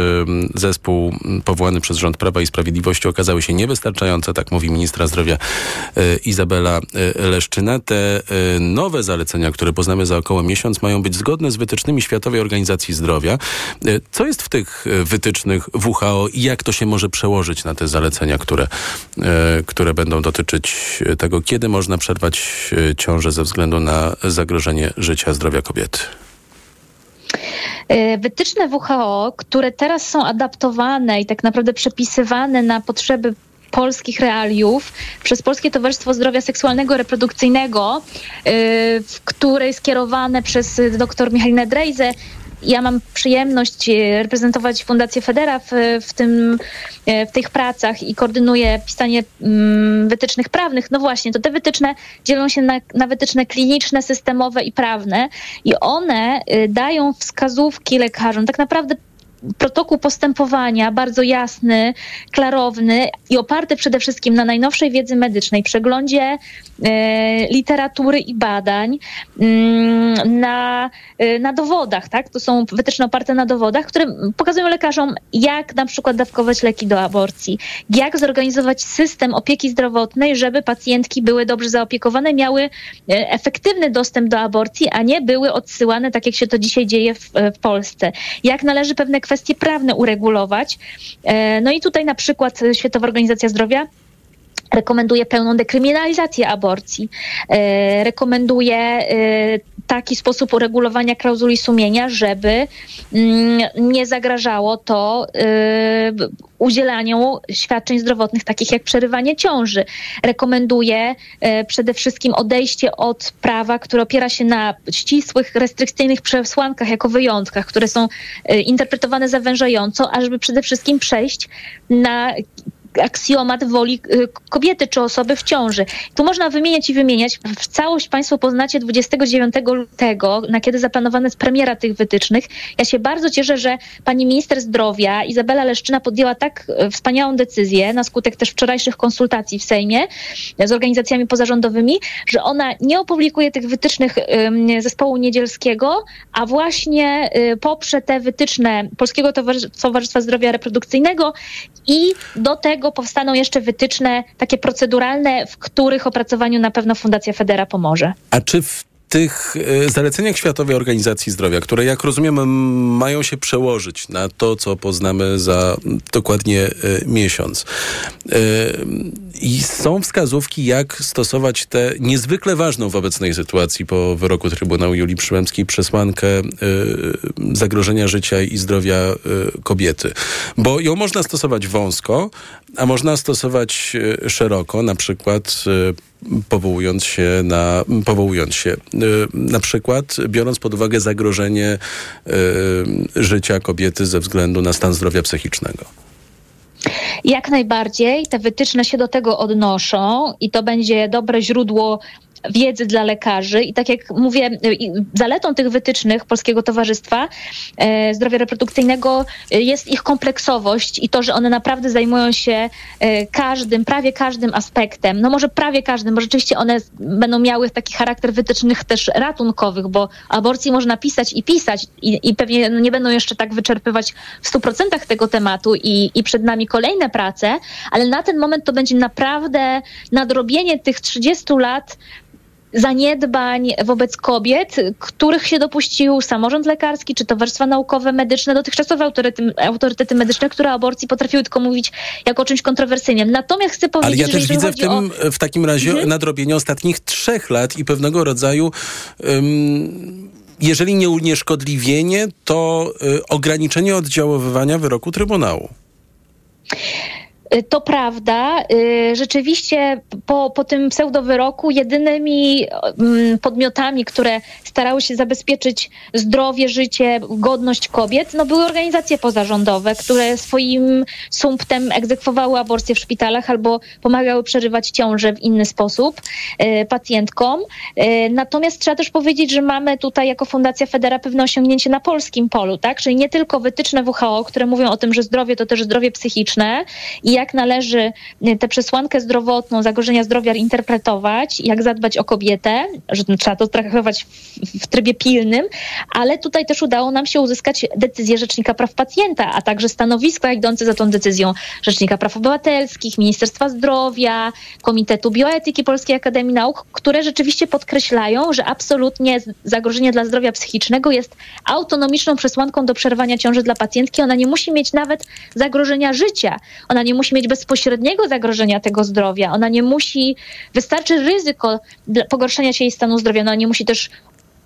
zespół powołany przez rząd Prawa i Sprawiedliwości okazały się niewystarczające, tak mówi ministra zdrowia y, Izabela Leszczyna. Te nowe zalecenia, które poznamy za około miesiąc, mają być zgodne z wytycznymi Światowej Organizacji Zdrowia. Co jest w tych wytycznych WHO i jak to się może przełożyć na te zalecenia, które, które będą dotyczyć tego, kiedy można przerwać ciążę ze względu na zagrożenie życia, zdrowia kobiety? Wytyczne WHO, które teraz są adaptowane i tak naprawdę przepisywane na potrzeby polskich realiów przez Polskie Towarzystwo Zdrowia Seksualnego i Reprodukcyjnego, w której skierowane przez dr Michalinę Drejzę ja mam przyjemność reprezentować Fundację Federa w, w, tym, w tych pracach i koordynuję pisanie mm, wytycznych prawnych. No właśnie, to te wytyczne dzielą się na, na wytyczne kliniczne, systemowe i prawne i one dają wskazówki lekarzom. Tak naprawdę protokół postępowania bardzo jasny, klarowny i oparty przede wszystkim na najnowszej wiedzy medycznej, przeglądzie e, literatury i badań, mm, na, e, na dowodach, tak? To są wytyczne oparte na dowodach, które pokazują lekarzom, jak na przykład dawkować leki do aborcji, jak zorganizować system opieki zdrowotnej, żeby pacjentki były dobrze zaopiekowane, miały e, efektywny dostęp do aborcji, a nie były odsyłane, tak jak się to dzisiaj dzieje w, w Polsce. Jak należy pewne kwestie prawne uregulować. No i tutaj na przykład Światowa Organizacja Zdrowia rekomenduje pełną dekryminalizację aborcji, e, rekomenduje e, taki sposób uregulowania klauzuli sumienia, żeby mm, nie zagrażało to e, udzielaniu świadczeń zdrowotnych, takich jak przerywanie ciąży. Rekomenduje przede wszystkim odejście od prawa, które opiera się na ścisłych, restrykcyjnych przesłankach jako wyjątkach, które są interpretowane zawężająco, ażeby przede wszystkim przejść na aksjomat woli y, kobiety czy osoby w ciąży. Tu można wymieniać i wymieniać. W całość Państwo poznacie 29 lutego, na kiedy zaplanowana jest premiera tych wytycznych. Ja się bardzo cieszę, że pani minister zdrowia Izabela Leszczyna podjęła tak y, wspaniałą decyzję, na skutek też wczorajszych konsultacji w Sejmie z organizacjami pozarządowymi, że ona nie opublikuje tych wytycznych zespołu niedzielskiego, a właśnie y, poprze te wytyczne Polskiego Towarzystwa Zdrowia Reprodukcyjnego i do tego powstaną jeszcze wytyczne takie proceduralne, w których opracowaniu na pewno Fundacja Federa pomoże. A czy w tych e, zaleceniach Światowej Organizacji Zdrowia, które jak rozumiem mają się przełożyć na to, co poznamy za dokładnie e, miesiąc. E, I są wskazówki, jak stosować tę niezwykle ważną w obecnej sytuacji po wyroku Trybunału Julii Przyłębskiej przesłankę zagrożenia życia i zdrowia kobiety. Bo ją można stosować wąsko, a można stosować szeroko, na przykład powołując się na, powołując się, y, na przykład biorąc pod uwagę zagrożenie y, życia kobiety ze względu na stan zdrowia psychicznego. Jak najbardziej te wytyczne się do tego odnoszą i to będzie dobre źródło wiedzy dla lekarzy i tak jak mówię, zaletą tych wytycznych Polskiego Towarzystwa e, Zdrowia Reprodukcyjnego e, jest ich kompleksowość i to, że one naprawdę zajmują się e, każdym, prawie każdym aspektem. No może prawie każdym, bo rzeczywiście one będą miały taki charakter wytycznych też ratunkowych, bo aborcji można pisać i pisać i, i pewnie no nie będą jeszcze tak wyczerpywać w 100% tego tematu i, i przed nami kolejne prace, ale na ten moment to będzie naprawdę nadrobienie tych 30 lat zaniedbań wobec kobiet, których się dopuścił samorząd lekarski czy towarzystwa naukowe, medyczne, dotychczasowe autorytety, autorytety medyczne, które o aborcji potrafiły tylko mówić jako o czymś kontrowersyjnym. Natomiast chcę powiedzieć, Ale ja też widzę w tym o... w takim razie mhm. nadrobienie ostatnich trzech lat i pewnego rodzaju um, jeżeli nie unieszkodliwienie, to y, ograniczenie oddziaływania wyroku Trybunału. Y, to prawda. Y, rzeczywiście po, po tym pseudowyroku jedynymi mm, podmiotami, które starały się zabezpieczyć zdrowie, życie, godność kobiet, no były organizacje pozarządowe, które swoim sumptem egzekwowały aborcje w szpitalach albo pomagały przerywać ciąże w inny sposób y, pacjentkom. Natomiast trzeba też powiedzieć, że mamy tutaj jako Fundacja Federa pewne osiągnięcie na polskim polu, tak? Czyli nie tylko wytyczne WHO, które mówią o tym, że zdrowie to też zdrowie psychiczne i jak należy y, tę przesłankę zdrowotną, zagrożenia zdrowia interpretować, jak zadbać o kobietę, że trzeba to traktować w, trybie pilnym, ale tutaj też udało nam się uzyskać decyzję Rzecznika Praw Pacjenta, a także stanowiska idące za tą decyzją Rzecznika Praw Obywatelskich, Ministerstwa Zdrowia, Komitetu Bioetyki Polskiej Akademii Nauk, które rzeczywiście podkreślają, że absolutnie zagrożenie dla zdrowia psychicznego jest autonomiczną przesłanką do przerwania ciąży dla pacjentki. Ona nie musi mieć nawet zagrożenia życia. Ona nie musi mieć bezpośredniego zagrożenia tego zdrowia. Ona nie musi, wystarczy ryzyko pogorszenia się jej stanu zdrowia. Ona nie musi też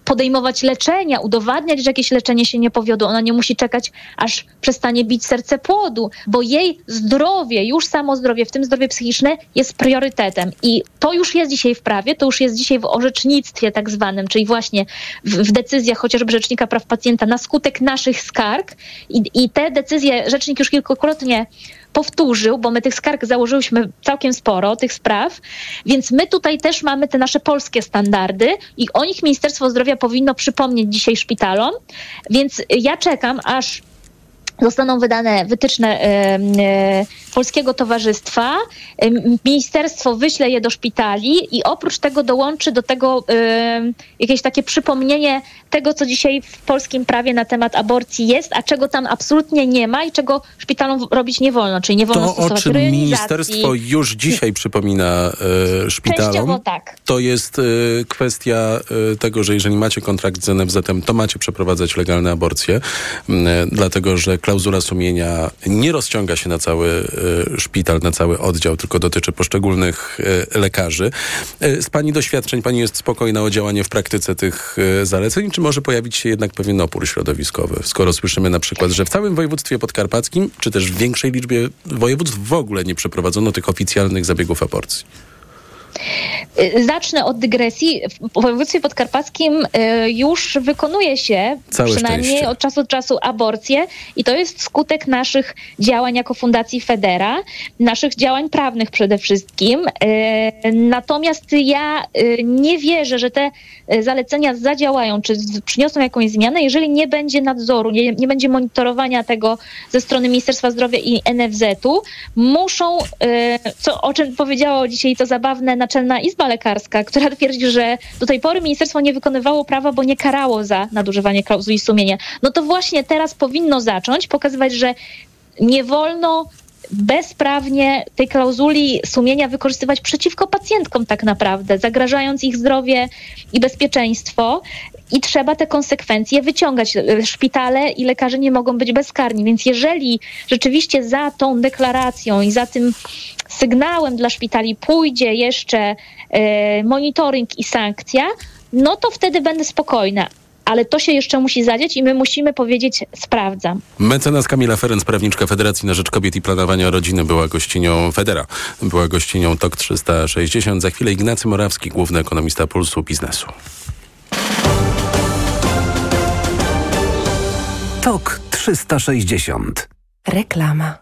podejmować leczenia, udowadniać, że jakieś leczenie się nie powiodło. Ona nie musi czekać, aż przestanie bić serce płodu, bo jej zdrowie, już samo zdrowie, w tym zdrowie psychiczne, jest priorytetem. I to już jest dzisiaj w prawie, to już jest dzisiaj w orzecznictwie tak zwanym, czyli właśnie w, w decyzjach chociażby Rzecznika Praw Pacjenta na skutek naszych skarg. I, I te decyzje Rzecznik już kilkukrotnie powtórzył, bo my tych skarg założyliśmy całkiem sporo, tych spraw, więc my tutaj też mamy te nasze polskie standardy i o nich Ministerstwo Zdrowia powinno przypomnieć dzisiaj szpitalom, więc ja czekam, aż zostaną wydane wytyczne Polskiego Towarzystwa. Ministerstwo wyśle je do szpitali i oprócz tego dołączy do tego jakieś takie przypomnienie tego, co dzisiaj w polskim prawie na temat aborcji jest, a czego tam absolutnie nie ma i czego szpitalom robić nie wolno. Czyli nie wolno to, stosować o czym ministerstwo już dzisiaj przypomina e, szpitalom, tak. to jest e, kwestia e, tego, że jeżeli macie kontrakt z NFZ-em, to macie przeprowadzać legalne aborcje, dlatego że klauzula sumienia nie rozciąga się na cały e, szpital, na cały oddział, tylko dotyczy poszczególnych e, lekarzy. E, z Pani doświadczeń, Pani jest spokojna o działanie w praktyce tych zaleceń, czy może pojawić się jednak pewien opór środowiskowy? Skoro słyszymy na przykład, że w całym województwie podkarpackim, czy też w większej liczbie województw w ogóle nie przeprowadzono tych oficjalnych zabiegów aborcji. Zacznę od dygresji. W województwie podkarpackim y, już wykonuje się Całe przynajmniej szczęście. od czasu do czasu aborcje i to jest skutek naszych działań jako Fundacji Federa, naszych działań prawnych przede wszystkim. Y, Natomiast ja y, nie wierzę, że te zalecenia zadziałają, czy przyniosą jakąś zmianę, jeżeli nie będzie nadzoru, nie, nie będzie monitorowania tego ze strony Ministerstwa Zdrowia i NFZ-u. Muszą, co, o czym powiedziało dzisiaj to zabawne Naczelna Izba Lekarska, która twierdzi, że do tej pory ministerstwo nie wykonywało prawa, bo nie karało za nadużywanie klauzuli sumienia. No to właśnie teraz powinno zacząć pokazywać, że nie wolno bezprawnie tej klauzuli sumienia wykorzystywać przeciwko pacjentkom tak naprawdę, zagrażając ich zdrowie i bezpieczeństwo i trzeba te konsekwencje wyciągać. Szpitale i lekarze nie mogą być bezkarni, więc jeżeli rzeczywiście za tą deklaracją i za tym sygnałem dla szpitali pójdzie jeszcze e, monitoring i sankcja, no to wtedy będę spokojna. Ale to się jeszcze musi zadziać i my musimy powiedzieć sprawdzam. Mecenas Kamila Ferenc, prawniczka Federacji na Rzecz Kobiet i Planowania Rodziny, była gościnią Federa. Była gościnią TOK 360. Za chwilę Ignacy Morawski, główny ekonomista Pulsu Biznesu. TOK 360. Reklama.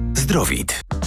Zdrowit.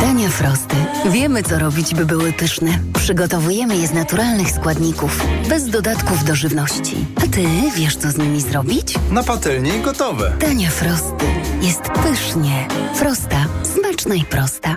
Dania Frosty. Wiemy, co robić, by były pyszne. Przygotowujemy je z naturalnych składników, bez dodatków do żywności. A ty wiesz, co z nimi zrobić? Na patelni gotowe. Dania Frosty. Jest pysznie. Frosta. Smaczna i prosta.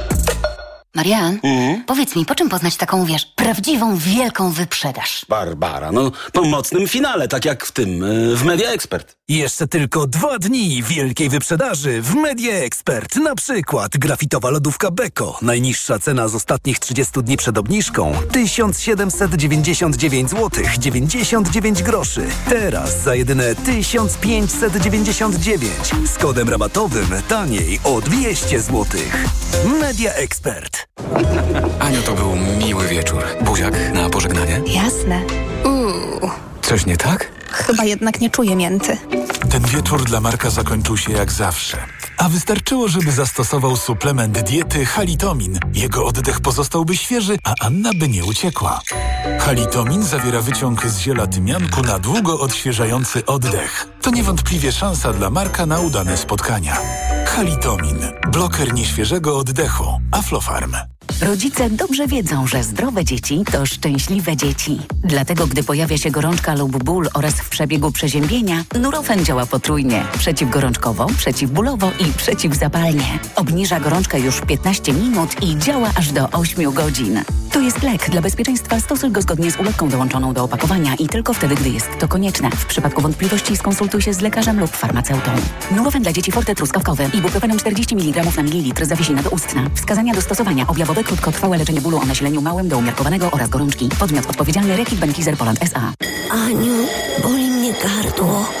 Marian, powiedz mi, po czym poznać taką, wiesz, prawdziwą, wielką wyprzedaż? Barbara, no po mocnym finale, tak jak w tym, y, w Media Expert. Jeszcze tylko dwa dni wielkiej wyprzedaży w Media Expert. Na przykład grafitowa lodówka Beko. Najniższa cena z ostatnich 30 dni przed obniżką 1799 zł 99 groszy. Teraz za jedyne 1599 z kodem rabatowym taniej o 200 zł. Media Expert. Aniu, to był miły wieczór. Buziak na pożegnanie. Jasne. Uuu, Coś nie tak? Chyba jednak nie czuję mięty. Ten wieczór dla Marka zakończył się jak zawsze. A wystarczyło, żeby zastosował suplement diety Halitomin. Jego oddech pozostałby świeży, a Anna by nie uciekła. Halitomin zawiera wyciąg z ziela tymianku na długo odświeżający oddech. To niewątpliwie szansa dla Marka na udane spotkania. Halitomin. Bloker nieświeżego oddechu. Aflofarm. Rodzice dobrze wiedzą, że zdrowe dzieci to szczęśliwe dzieci. Dlatego, gdy pojawia się gorączka lub ból oraz w przebiegu przeziębienia, Nurofen działa potrójnie. Przeciwgorączkowo, przeciwbólowo i przeciwzapalnie. Obniża gorączkę już w 15 minut i działa aż do 8 godzin. To jest lek. Dla bezpieczeństwa stosuj go zgodnie z ulotką dołączoną do opakowania i tylko wtedy, gdy jest to konieczne. W przypadku wątpliwości skonsultuj się z lekarzem lub farmaceutą. Nurofen dla dzieci Forte truskawkowy. Ibuprofenem 40 mg na mililitr zawiesina doustna. Wskazania do stosowania. Objawowe krótkotrwałe leczenie bólu o nasileniu małym do umiarkowanego oraz gorączki. Podmiot odpowiedzialny Rekit Benkizer Poland S.A. Aniu, boli mnie gardło.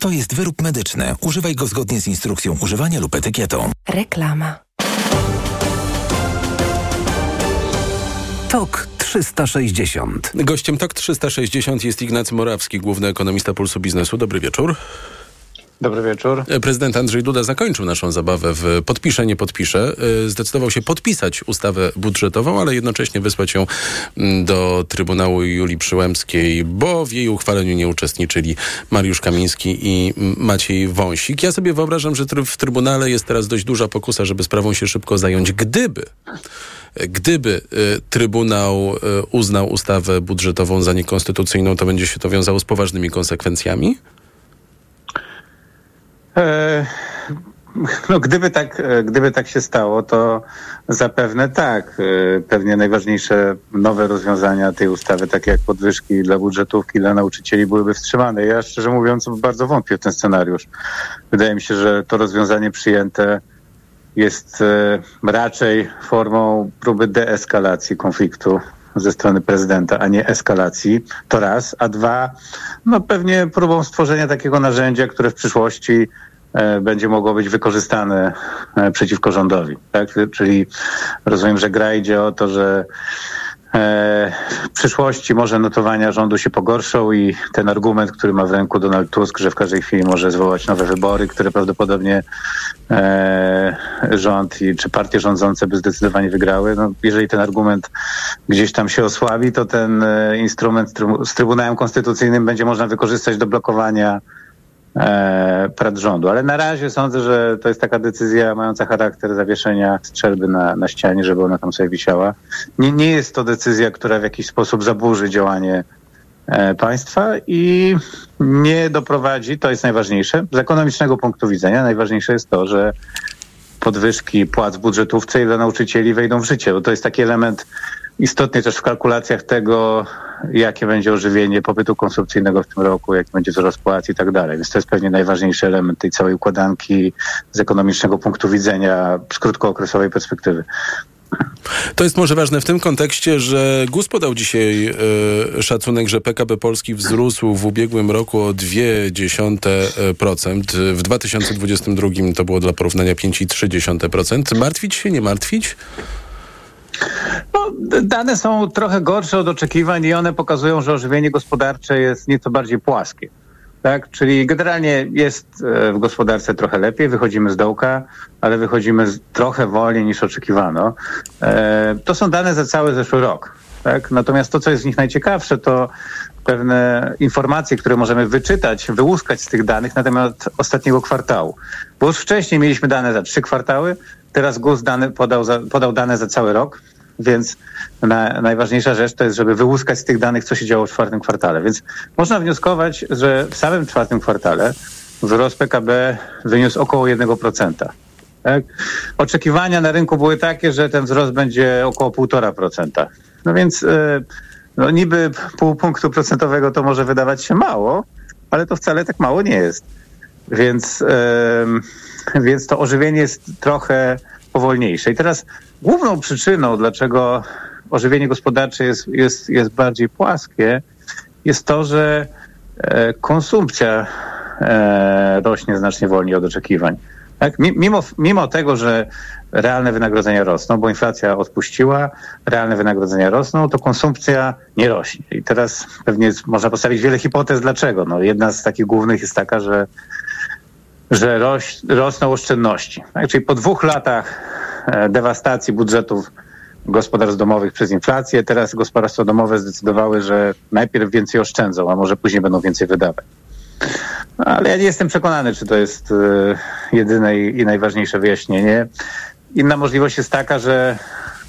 To jest wyrób medyczny. Używaj go zgodnie z instrukcją używania lub etykietą. Reklama. TOK 360. Gościem TOK 360 jest Ignacy Morawski, główny ekonomista Pulsu Biznesu. Dobry wieczór. Dobry wieczór. Prezydent Andrzej Duda zakończył naszą zabawę w podpiszę, nie podpiszę. Zdecydował się podpisać ustawę budżetową, ale jednocześnie wysłać ją mm, do Trybunału Julii Przyłębskiej, bo w jej uchwaleniu nie uczestniczyli Mariusz Kamiński i Maciej Wąsik. Ja sobie wyobrażam, że w Trybunale jest teraz dość duża pokusa, żeby sprawą się szybko zająć, gdyby Gdyby y, Trybunał y, uznał ustawę budżetową za niekonstytucyjną, to będzie się to wiązało z poważnymi konsekwencjami? E, no, gdyby tak, e, gdyby tak się stało, to zapewne tak. E, pewnie najważniejsze nowe rozwiązania tej ustawy, takie jak podwyżki dla budżetówki, dla nauczycieli, byłyby wstrzymane. Ja szczerze mówiąc bardzo wątpię w ten scenariusz. Wydaje mi się, że to rozwiązanie przyjęte jest raczej formą próby deeskalacji konfliktu ze strony prezydenta, a nie eskalacji. To raz. A dwa, no pewnie próbą stworzenia takiego narzędzia, które w przyszłości E, będzie mogło być wykorzystane e, przeciwko rządowi. Tak? Czyli rozumiem, że gra idzie o to, że w przyszłości może notowania rządu się pogorszą i ten argument, który ma w ręku Donald Tusk, że w każdej chwili może zwołać nowe wybory, które prawdopodobnie rząd i, czy partie rządzące by zdecydowanie wygrały. No, jeżeli ten argument gdzieś tam się osłabi, to ten instrument z Trybunałem Konstytucyjnym będzie można wykorzystać do blokowania e, prac rządu. Ale na razie sądzę, że to jest taka decyzja mająca charakter zawieszenia strzelby na, na ścianie, żeby ona tam sobie wisiała. Nie, nie jest to decyzja, która w jakiś sposób zaburzy działanie e, państwa i nie doprowadzi, to jest najważniejsze, z ekonomicznego punktu widzenia, najważniejsze jest to, że podwyżki płac budżetówce i dla nauczycieli wejdą w życie, bo to jest taki element istotny też w kalkulacjach tego, jakie będzie ożywienie popytu konsumpcyjnego w tym roku, jaki będzie wzrost płac i tak dalej. Więc to jest pewnie najważniejszy element tej całej układanki z ekonomicznego punktu widzenia z krótkookresowej perspektywy. To jest może ważne w tym kontekście, że GUS podał dzisiaj y, szacunek, że PKB Polski wzrósł w ubiegłym roku o 0,2%. W 2022 to było dla porównania 5,3%. Martwić się, nie martwić? No, dane są trochę gorsze od oczekiwań i one pokazują, że ożywienie gospodarcze jest nieco bardziej płaskie. Tak? Czyli generalnie jest e, w gospodarce trochę lepiej, wychodzimy z dołka, ale wychodzimy trochę wolniej niż oczekiwano. E, to są dane za cały zeszły rok. Tak? Natomiast to, co jest w nich najciekawsze, to pewne informacje, które możemy wyczytać, wyłuskać z tych danych na temat ostatniego kwartału. Bo już wcześniej mieliśmy dane za trzy kwartały, teraz GUS dane podał, za, podał dane za cały rok, więc na, najważniejsza rzecz to jest, żeby wyłuskać z tych danych, co się działo w czwartym kwartale. Więc można wnioskować, że w samym czwartym kwartale wzrost PKB wyniósł około 1%. Tak? Oczekiwania na rynku były takie, że ten wzrost będzie około 1,5%. No więc e, no niby pół punktu procentowego to może wydawać się mało, ale to wcale tak mało nie jest. Więc, więc to ożywienie jest trochę powolniejsze. I teraz główną przyczyną, dlaczego ożywienie gospodarcze jest, jest, jest bardziej płaskie, jest to, że e, konsumpcja e, rośnie znacznie wolniej od oczekiwań. Tak? Mimo, mimo tego, że realne wynagrodzenia rosną, bo inflacja odpuściła, realne wynagrodzenia rosną, to konsumpcja nie rośnie. I teraz pewnie można postawić wiele hipotez, dlaczego. No, jedna z takich głównych jest taka, że, że roś, rosną oszczędności. Tak? Czyli po dwóch latach e, dewastacji budżetów gospodarstw domowych przez inflację. Teraz gospodarstwa domowe zdecydowały, że najpierw więcej oszczędzą, a może później będą więcej wydawać. Ale ja nie jestem przekonany, czy to jest y, jedyne i, i najważniejsze wyjaśnienie. Inna możliwość jest taka, że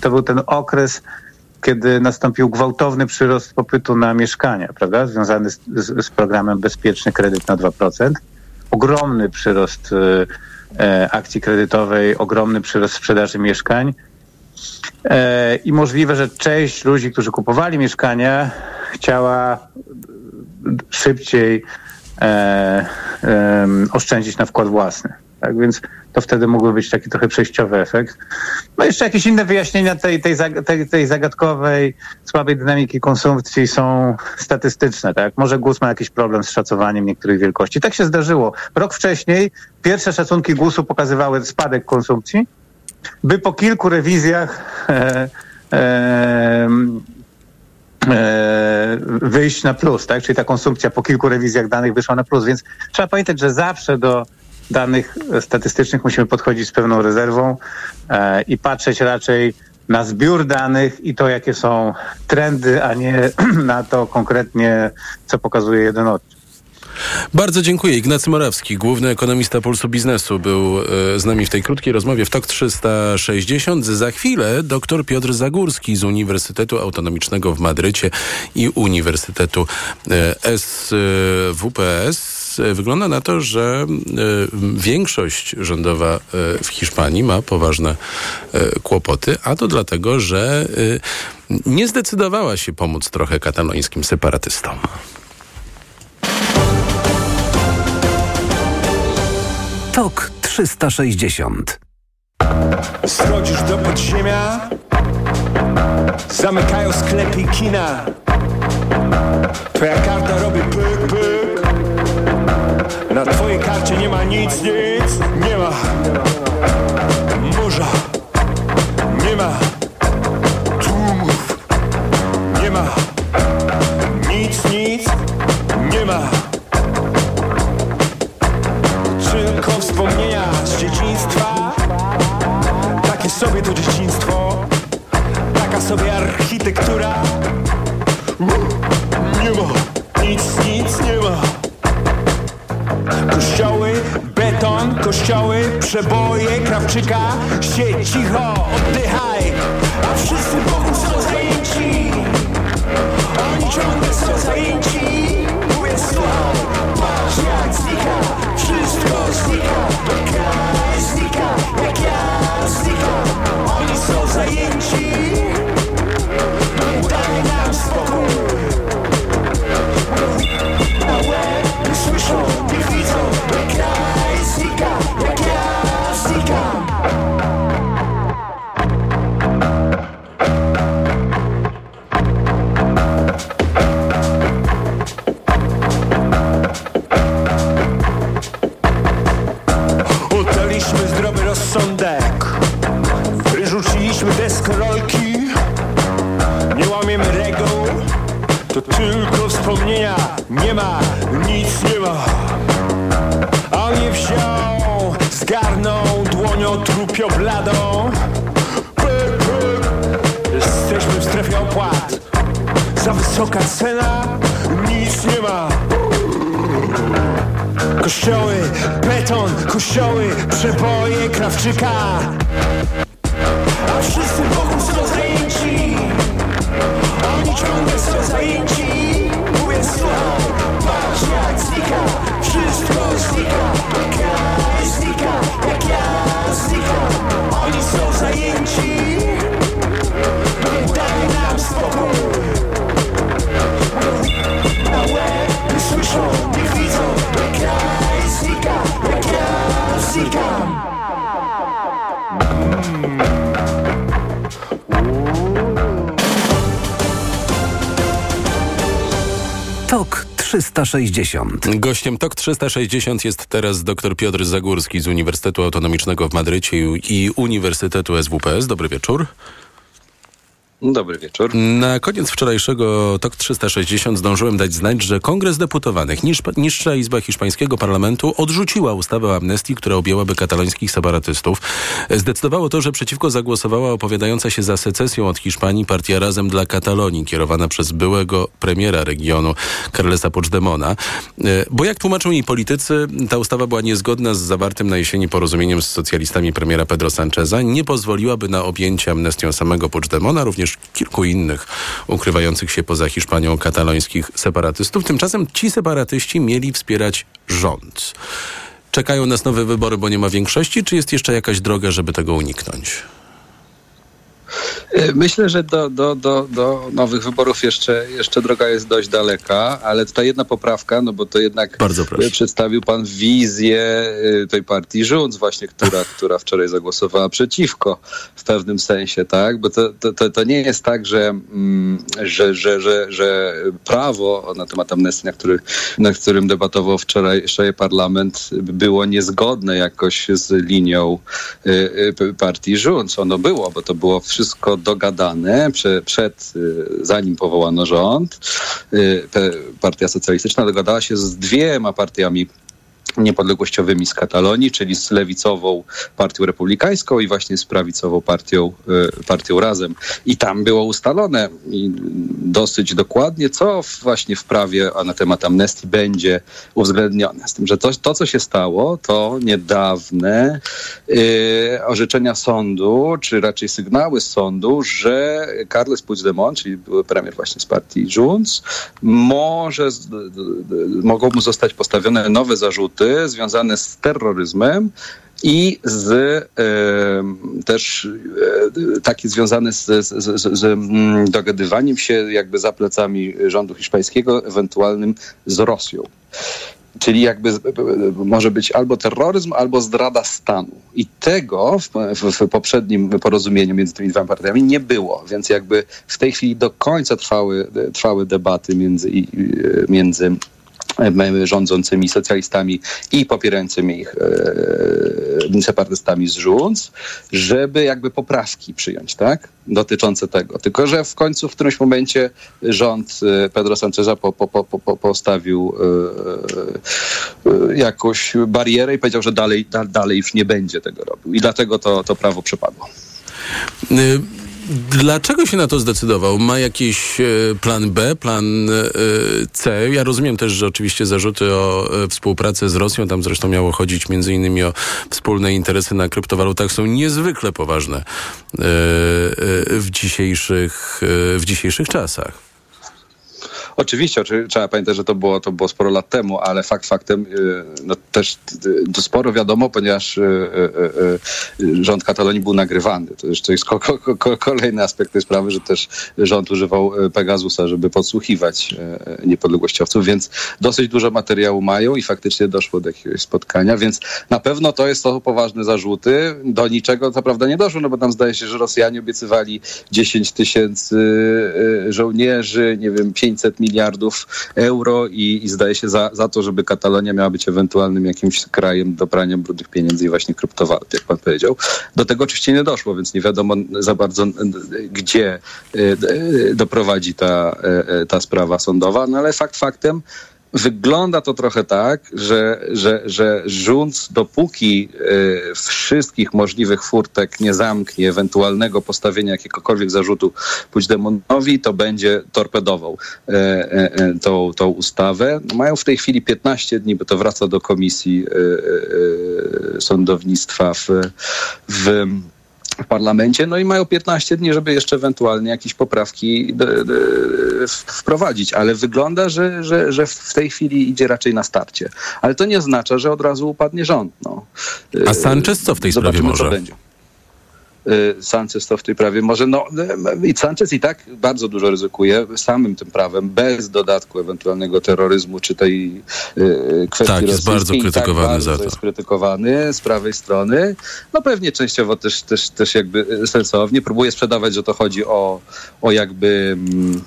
to był ten okres, kiedy nastąpił gwałtowny przyrost popytu na mieszkania, prawda? Związany z, z, z programem Bezpieczny Kredyt na 2%. Ogromny przyrost y, e, akcji kredytowej, ogromny przyrost sprzedaży mieszkań. E, I możliwe, że część ludzi, którzy kupowali mieszkania, chciała szybciej e, oszczędzić na wkład własny. Tak więc to wtedy mógłby być taki trochę przejściowy efekt. No jeszcze jakieś inne wyjaśnienia tej, tej, tej, tej zagadkowej, słabej dynamiki konsumpcji są statystyczne. Tak? Może GUS ma jakiś problem z szacowaniem niektórych wielkości. Tak się zdarzyło. Rok wcześniej pierwsze szacunki GUS-u pokazywały spadek konsumpcji, by po kilku rewizjach e, e, e, wyjść na plus, tak? Czyli ta konsumpcja po kilku rewizjach danych wyszła na plus, więc trzeba pamiętać, że zawsze do danych statystycznych musimy podchodzić z pewną rezerwą e, i patrzeć raczej na zbiór danych i to, jakie są trendy, a nie na to konkretnie, co pokazuje jeden odcinek. Bardzo dziękuję. Ignacy Morawski, główny ekonomista Pulsu Biznesu, był e, z nami w tej krótkiej rozmowie w TOK 360. Za chwilę dr Piotr Zagórski z Uniwersytetu Autonomicznego w Madrycie i Uniwersytetu e, SWPS. Wygląda na to, że e, większość rządowa w Hiszpanii ma poważne kłopoty, a to dlatego, że nie zdecydowała się pomóc trochę katalońskim separatystom. TOK 360 Schodzisz do podziemia Zamykają sklepy i kina Twoja karta robi pyk, pyk Na twojej karcie nie ma nic, nic Nie ma. Morza Nie ma. Tłumów Nie ma. Nic, nic Nie ma. Tylko wspomnienia z dzieciństwa. Takie sobie to dzieciństwo. Taka sobie architektura przeboje, krawczyka. Siedź cicho, oddychaj. A wszyscy wokół są zajęci. Oni ciągle są zajęci. Mówię słuchaj, patrz jak znika. Wszystko Nie łamiemy reguł To tylko wspomnienia. Nie ma, nic nie ma. A on je wziął Zgarnął dłonią trupio bladą Jesteśmy w strefie opłat. Za wysoka cena Nic nie ma. Kościoły, beton, kościoły, przeboje, krawczyka 360 Gościem TOK 360 jest teraz dr Piotr Zagórski z Uniwersytetu Autonomicznego w Madrycie i Uniwersytetu SWPS. Dobry wieczór. Dobry wieczór. Na koniec wczorajszego TOK 360 zdążyłem dać znać, że Kongres Deputowanych, niż, niższa Izba Hiszpańskiego Parlamentu odrzuciła ustawę o amnestii, która objęłaby katalońskich separatystów. Zdecydowało to, że przeciwko zagłosowała opowiadająca się za secesją od Hiszpanii partia Razem dla Katalonii, kierowana przez byłego premiera regionu Carlesa Puigdemona. Bo jak tłumaczą jej politycy, ta ustawa była niezgodna z zawartym na jesieni porozumieniem z socjalistami premiera Pedro Sancheza, nie pozwoliłaby na objęcie amnestią samego Puigdemona, również kilku innych ukrywających się poza Hiszpanią katalońskich separatystów. Tymczasem ci separatyści mieli wspierać rząd. Czekają nas nowe wybory, bo nie ma większości, czy jest jeszcze jakaś droga, żeby tego uniknąć? E, myślę, że do, do, do, do nowych wyborów jeszcze, jeszcze droga jest dość daleka, ale tutaj jedna poprawka, no bo to jednak Bardzo proszę. przedstawił pan wizję e, tej partii rząd właśnie, która, która wczoraj zagłosowała przeciwko w pewnym sensie, tak? Bo to, to, to, to nie jest tak, że, mm, że, że, że, że prawo na temat amnestii, na, który, na którym debatował wczoraj, wczoraj parlament, było niezgodne jakoś z linią y, partii rząd. Ono było, bo to było wszystko dogadane prze, przed, y, zanim powołano rząd. Y, Partia Socjalistyczna dogadała się z dwiema partiami niepodległościowymi z Katalonii, czyli z lewicową partią republikańską i właśnie z prawicową partią, y, partią Razem. I tam było ustalone dosyć dokładnie, co właśnie w prawie na temat amnestii będzie uwzględnione. Z tym, że to, to co się stało, to niedawne yy, orzeczenia sądu, czy raczej sygnały z sądu, że Carles Puigdemont, czyli były premier właśnie z partii Junts, może, mogą mu zostać postawione nowe zarzuty, związane z terroryzmem i z e, też e, taki związany z, z, z, z, mm, dogadywaniem się jakby za plecami rządu hiszpańskiego, ewentualnym z Rosją. Czyli jakby może być albo terroryzm, albo zdrada stanu. I tego w, w, w, poprzednim porozumieniu między tymi dwoma partiami nie było. Więc jakby w tej chwili do końca trwały, trwały debaty między, między rządzącymi socjalistami i popierającymi ich e, separatystami z rząd, żeby jakby poprawki przyjąć, tak? Dotyczące tego. Tylko, że w końcu w którymś momencie rząd e, Pedro Sancheza po, po, po, postawił e, e, jakąś barierę i powiedział, że dalej, da, dalej już nie będzie tego robił. I dlatego to, to prawo przepadło. Dlaczego się na to zdecydował? Ma jakiś e, plan B, plan e, C? Ja rozumiem też, że oczywiście zarzuty o e, współpracę z Rosją, tam zresztą miało chodzić między innymi o wspólne interesy na kryptowalutach, są niezwykle poważne w dzisiejszych, w dzisiejszych czasach. Oczywiście, trzeba pamiętać, że to było, to było sporo lat temu, ale fakt faktem y, no, też y, to sporo wiadomo, ponieważ y, rząd Katalonii był nagrywany. To jest ko ko kolejny aspekt tej sprawy, że też rząd używał Pegasusa, żeby podsłuchiwać niepodległościowców, więc dosyć dużo materiału mają i faktycznie doszło do jakiegoś spotkania, więc na pewno to jest to poważne zarzuty. Do niczego co prawda nie doszło, no bo tam zdaje się, że Rosjanie obiecywali 10 tysięcy żołnierzy, nie wiem, 500 milionów miliardów euro i, i zdaje się za, za to, żeby Katalonia miała być ewentualnym jakimś krajem do prania brudnych pieniędzy i właśnie kryptowalut, jak pan powiedział. Do tego oczywiście nie doszło, więc nie wiadomo za bardzo, gdzie e, e, doprowadzi ta, e, ta sprawa sądowa, no ale fakt faktem, Wygląda to trochę tak, że, że, że rząd dopóki y, wszystkich możliwych furtek nie zamknie ewentualnego postawienia jakiegokolwiek zarzutu Puigdemontowi, to będzie torpedował y, y, tą, tą ustawę. Mają w tej chwili 15 dni, bo to wraca do Komisji Sądownictwa w, w w parlamencie, no i mają 15 dni, żeby jeszcze ewentualnie jakieś poprawki wprowadzić, ale wygląda, że, że, że w tej chwili idzie raczej na starcie. Ale to nie oznacza, że od razu upadnie rząd. No. A Sanchez co w tej Zobaczymy, sprawie może? Co będzie. Y, Sanchez to w tej prawie może, no y, i Sanchez i tak bardzo dużo ryzykuje samym tym prawem, bez dodatku ewentualnego terroryzmu, czy tej y, kwestii Tak, jest bardzo tak krytykowany bardzo za to. jest krytykowany z prawej strony. No pewnie częściowo też, też, też jakby sensownie. Próbuje sprzedawać, że to chodzi o, o jakby mm,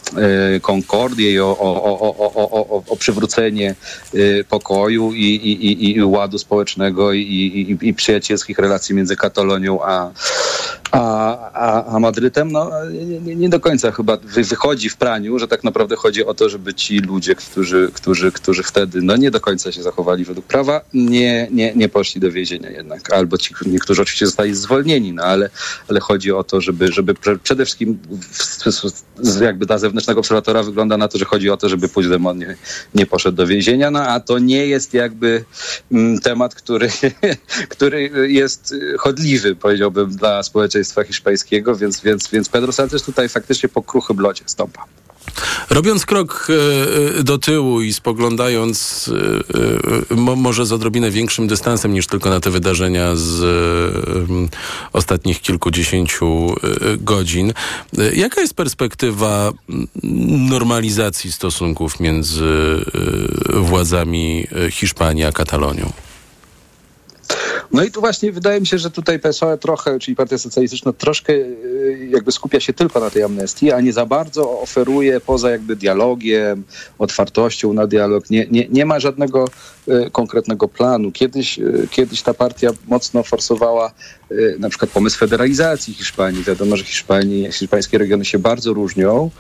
y, konkordię i o, o, o, o, o, o, o przywrócenie y, pokoju i, i, i, i ładu społecznego i, i, i przyjacielskich relacji między Katalonią a, a, a, a Madrytem, no nie, nie, do końca chyba wy, wychodzi w praniu, że tak naprawdę chodzi o to, żeby ci ludzie, którzy, którzy, którzy wtedy no nie do końca się zachowali według prawa, nie, nie, nie poszli do więzienia jednak. Albo ci, niektórzy oczywiście zostali zwolnieni, no ale, ale chodzi o to, żeby, żeby przede wszystkim jakby dla zewnętrznego obserwatora wygląda na to, że chodzi o to, żeby Puigdemont nie, nie poszedł do więzienia, no a to nie jest jakby mm, temat, który, który jest chodliwy, powiedziałbym, dla społeczeństwa hiszpańskiego, więc, więc, więc Pedro Sanchez tutaj faktycznie po kruchym locie stąpa. Robiąc krok e, do tyłu i spoglądając e, mo, może z odrobinę większym dystansem niż tylko na te wydarzenia z e, ostatnich kilkudziesięciu godzin, jaka jest perspektywa normalizacji stosunków między władzami Hiszpanii a Katalonią? No i tu właśnie wydaje mi się, że tutaj PSOE trochę, czyli Partia Socjalistyczna troszkę jakby skupia się tylko na tej amnestii, a nie za bardzo oferuje poza jakby dialogiem, otwartością na dialog. Nie, nie, nie ma żadnego konkretnego planu. Kiedyś, e, kiedyś ta partia mocno forsowała e, na przykład pomysł federalizacji Hiszpanii. Wiadomo, że Hiszpanii, hiszpańskie regiony się bardzo różnią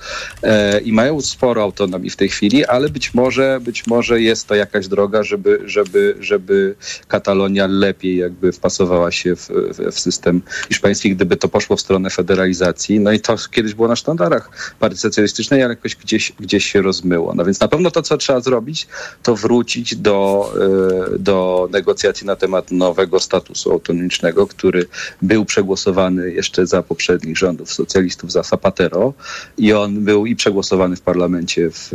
i mają sporo autonomii w tej chwili, ale być może, być może jest to jakaś droga, żeby, żeby, żeby Katalonia lepiej jakby wpasowała się w, w, w system hiszpański, gdyby to poszło w stronę federalizacji. No i to kiedyś było na sztandarach partii socjalistycznej, ale jakoś gdzieś, gdzieś się rozmyło. No więc na pewno to, co trzeba zrobić, to wrócić do, do negocjacji na temat nowego statusu autonomicznego, który był przegłosowany jeszcze za poprzednich rządów socjalistów, za Zapatero i on był i przegłosowany w parlamencie w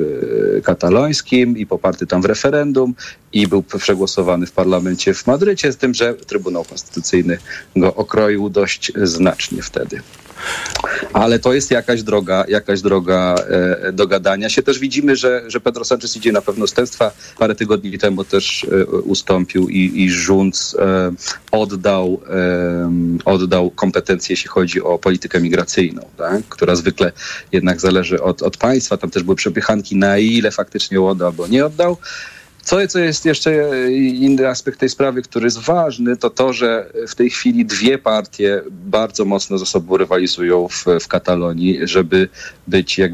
katalońskim i poparty tam w referendum i był przegłosowany w parlamencie w Madrycie, z tym, że Trybunał Konstytucyjny go okroił dość znacznie wtedy. Ale to jest jakaś droga, jakaś droga e, dogadania się. Też widzimy, że, że Pedro Sanchez idzie na pewno ustępstwa. Parę tygodni temu też e, ustąpił i, i e, oddał, e, oddał kompetencje, jeśli chodzi o politykę migracyjną, tak? która zwykle jednak zależy od, od państwa. Tam też były przepychanki, na ile faktycznie oddał albo nie oddał. Co, co jest jeszcze inny aspekt tej sprawy, który jest ważny, to to, że w tej chwili dwie partie bardzo mocno ze sobą rywalizują w, w Katalonii, żeby być jakby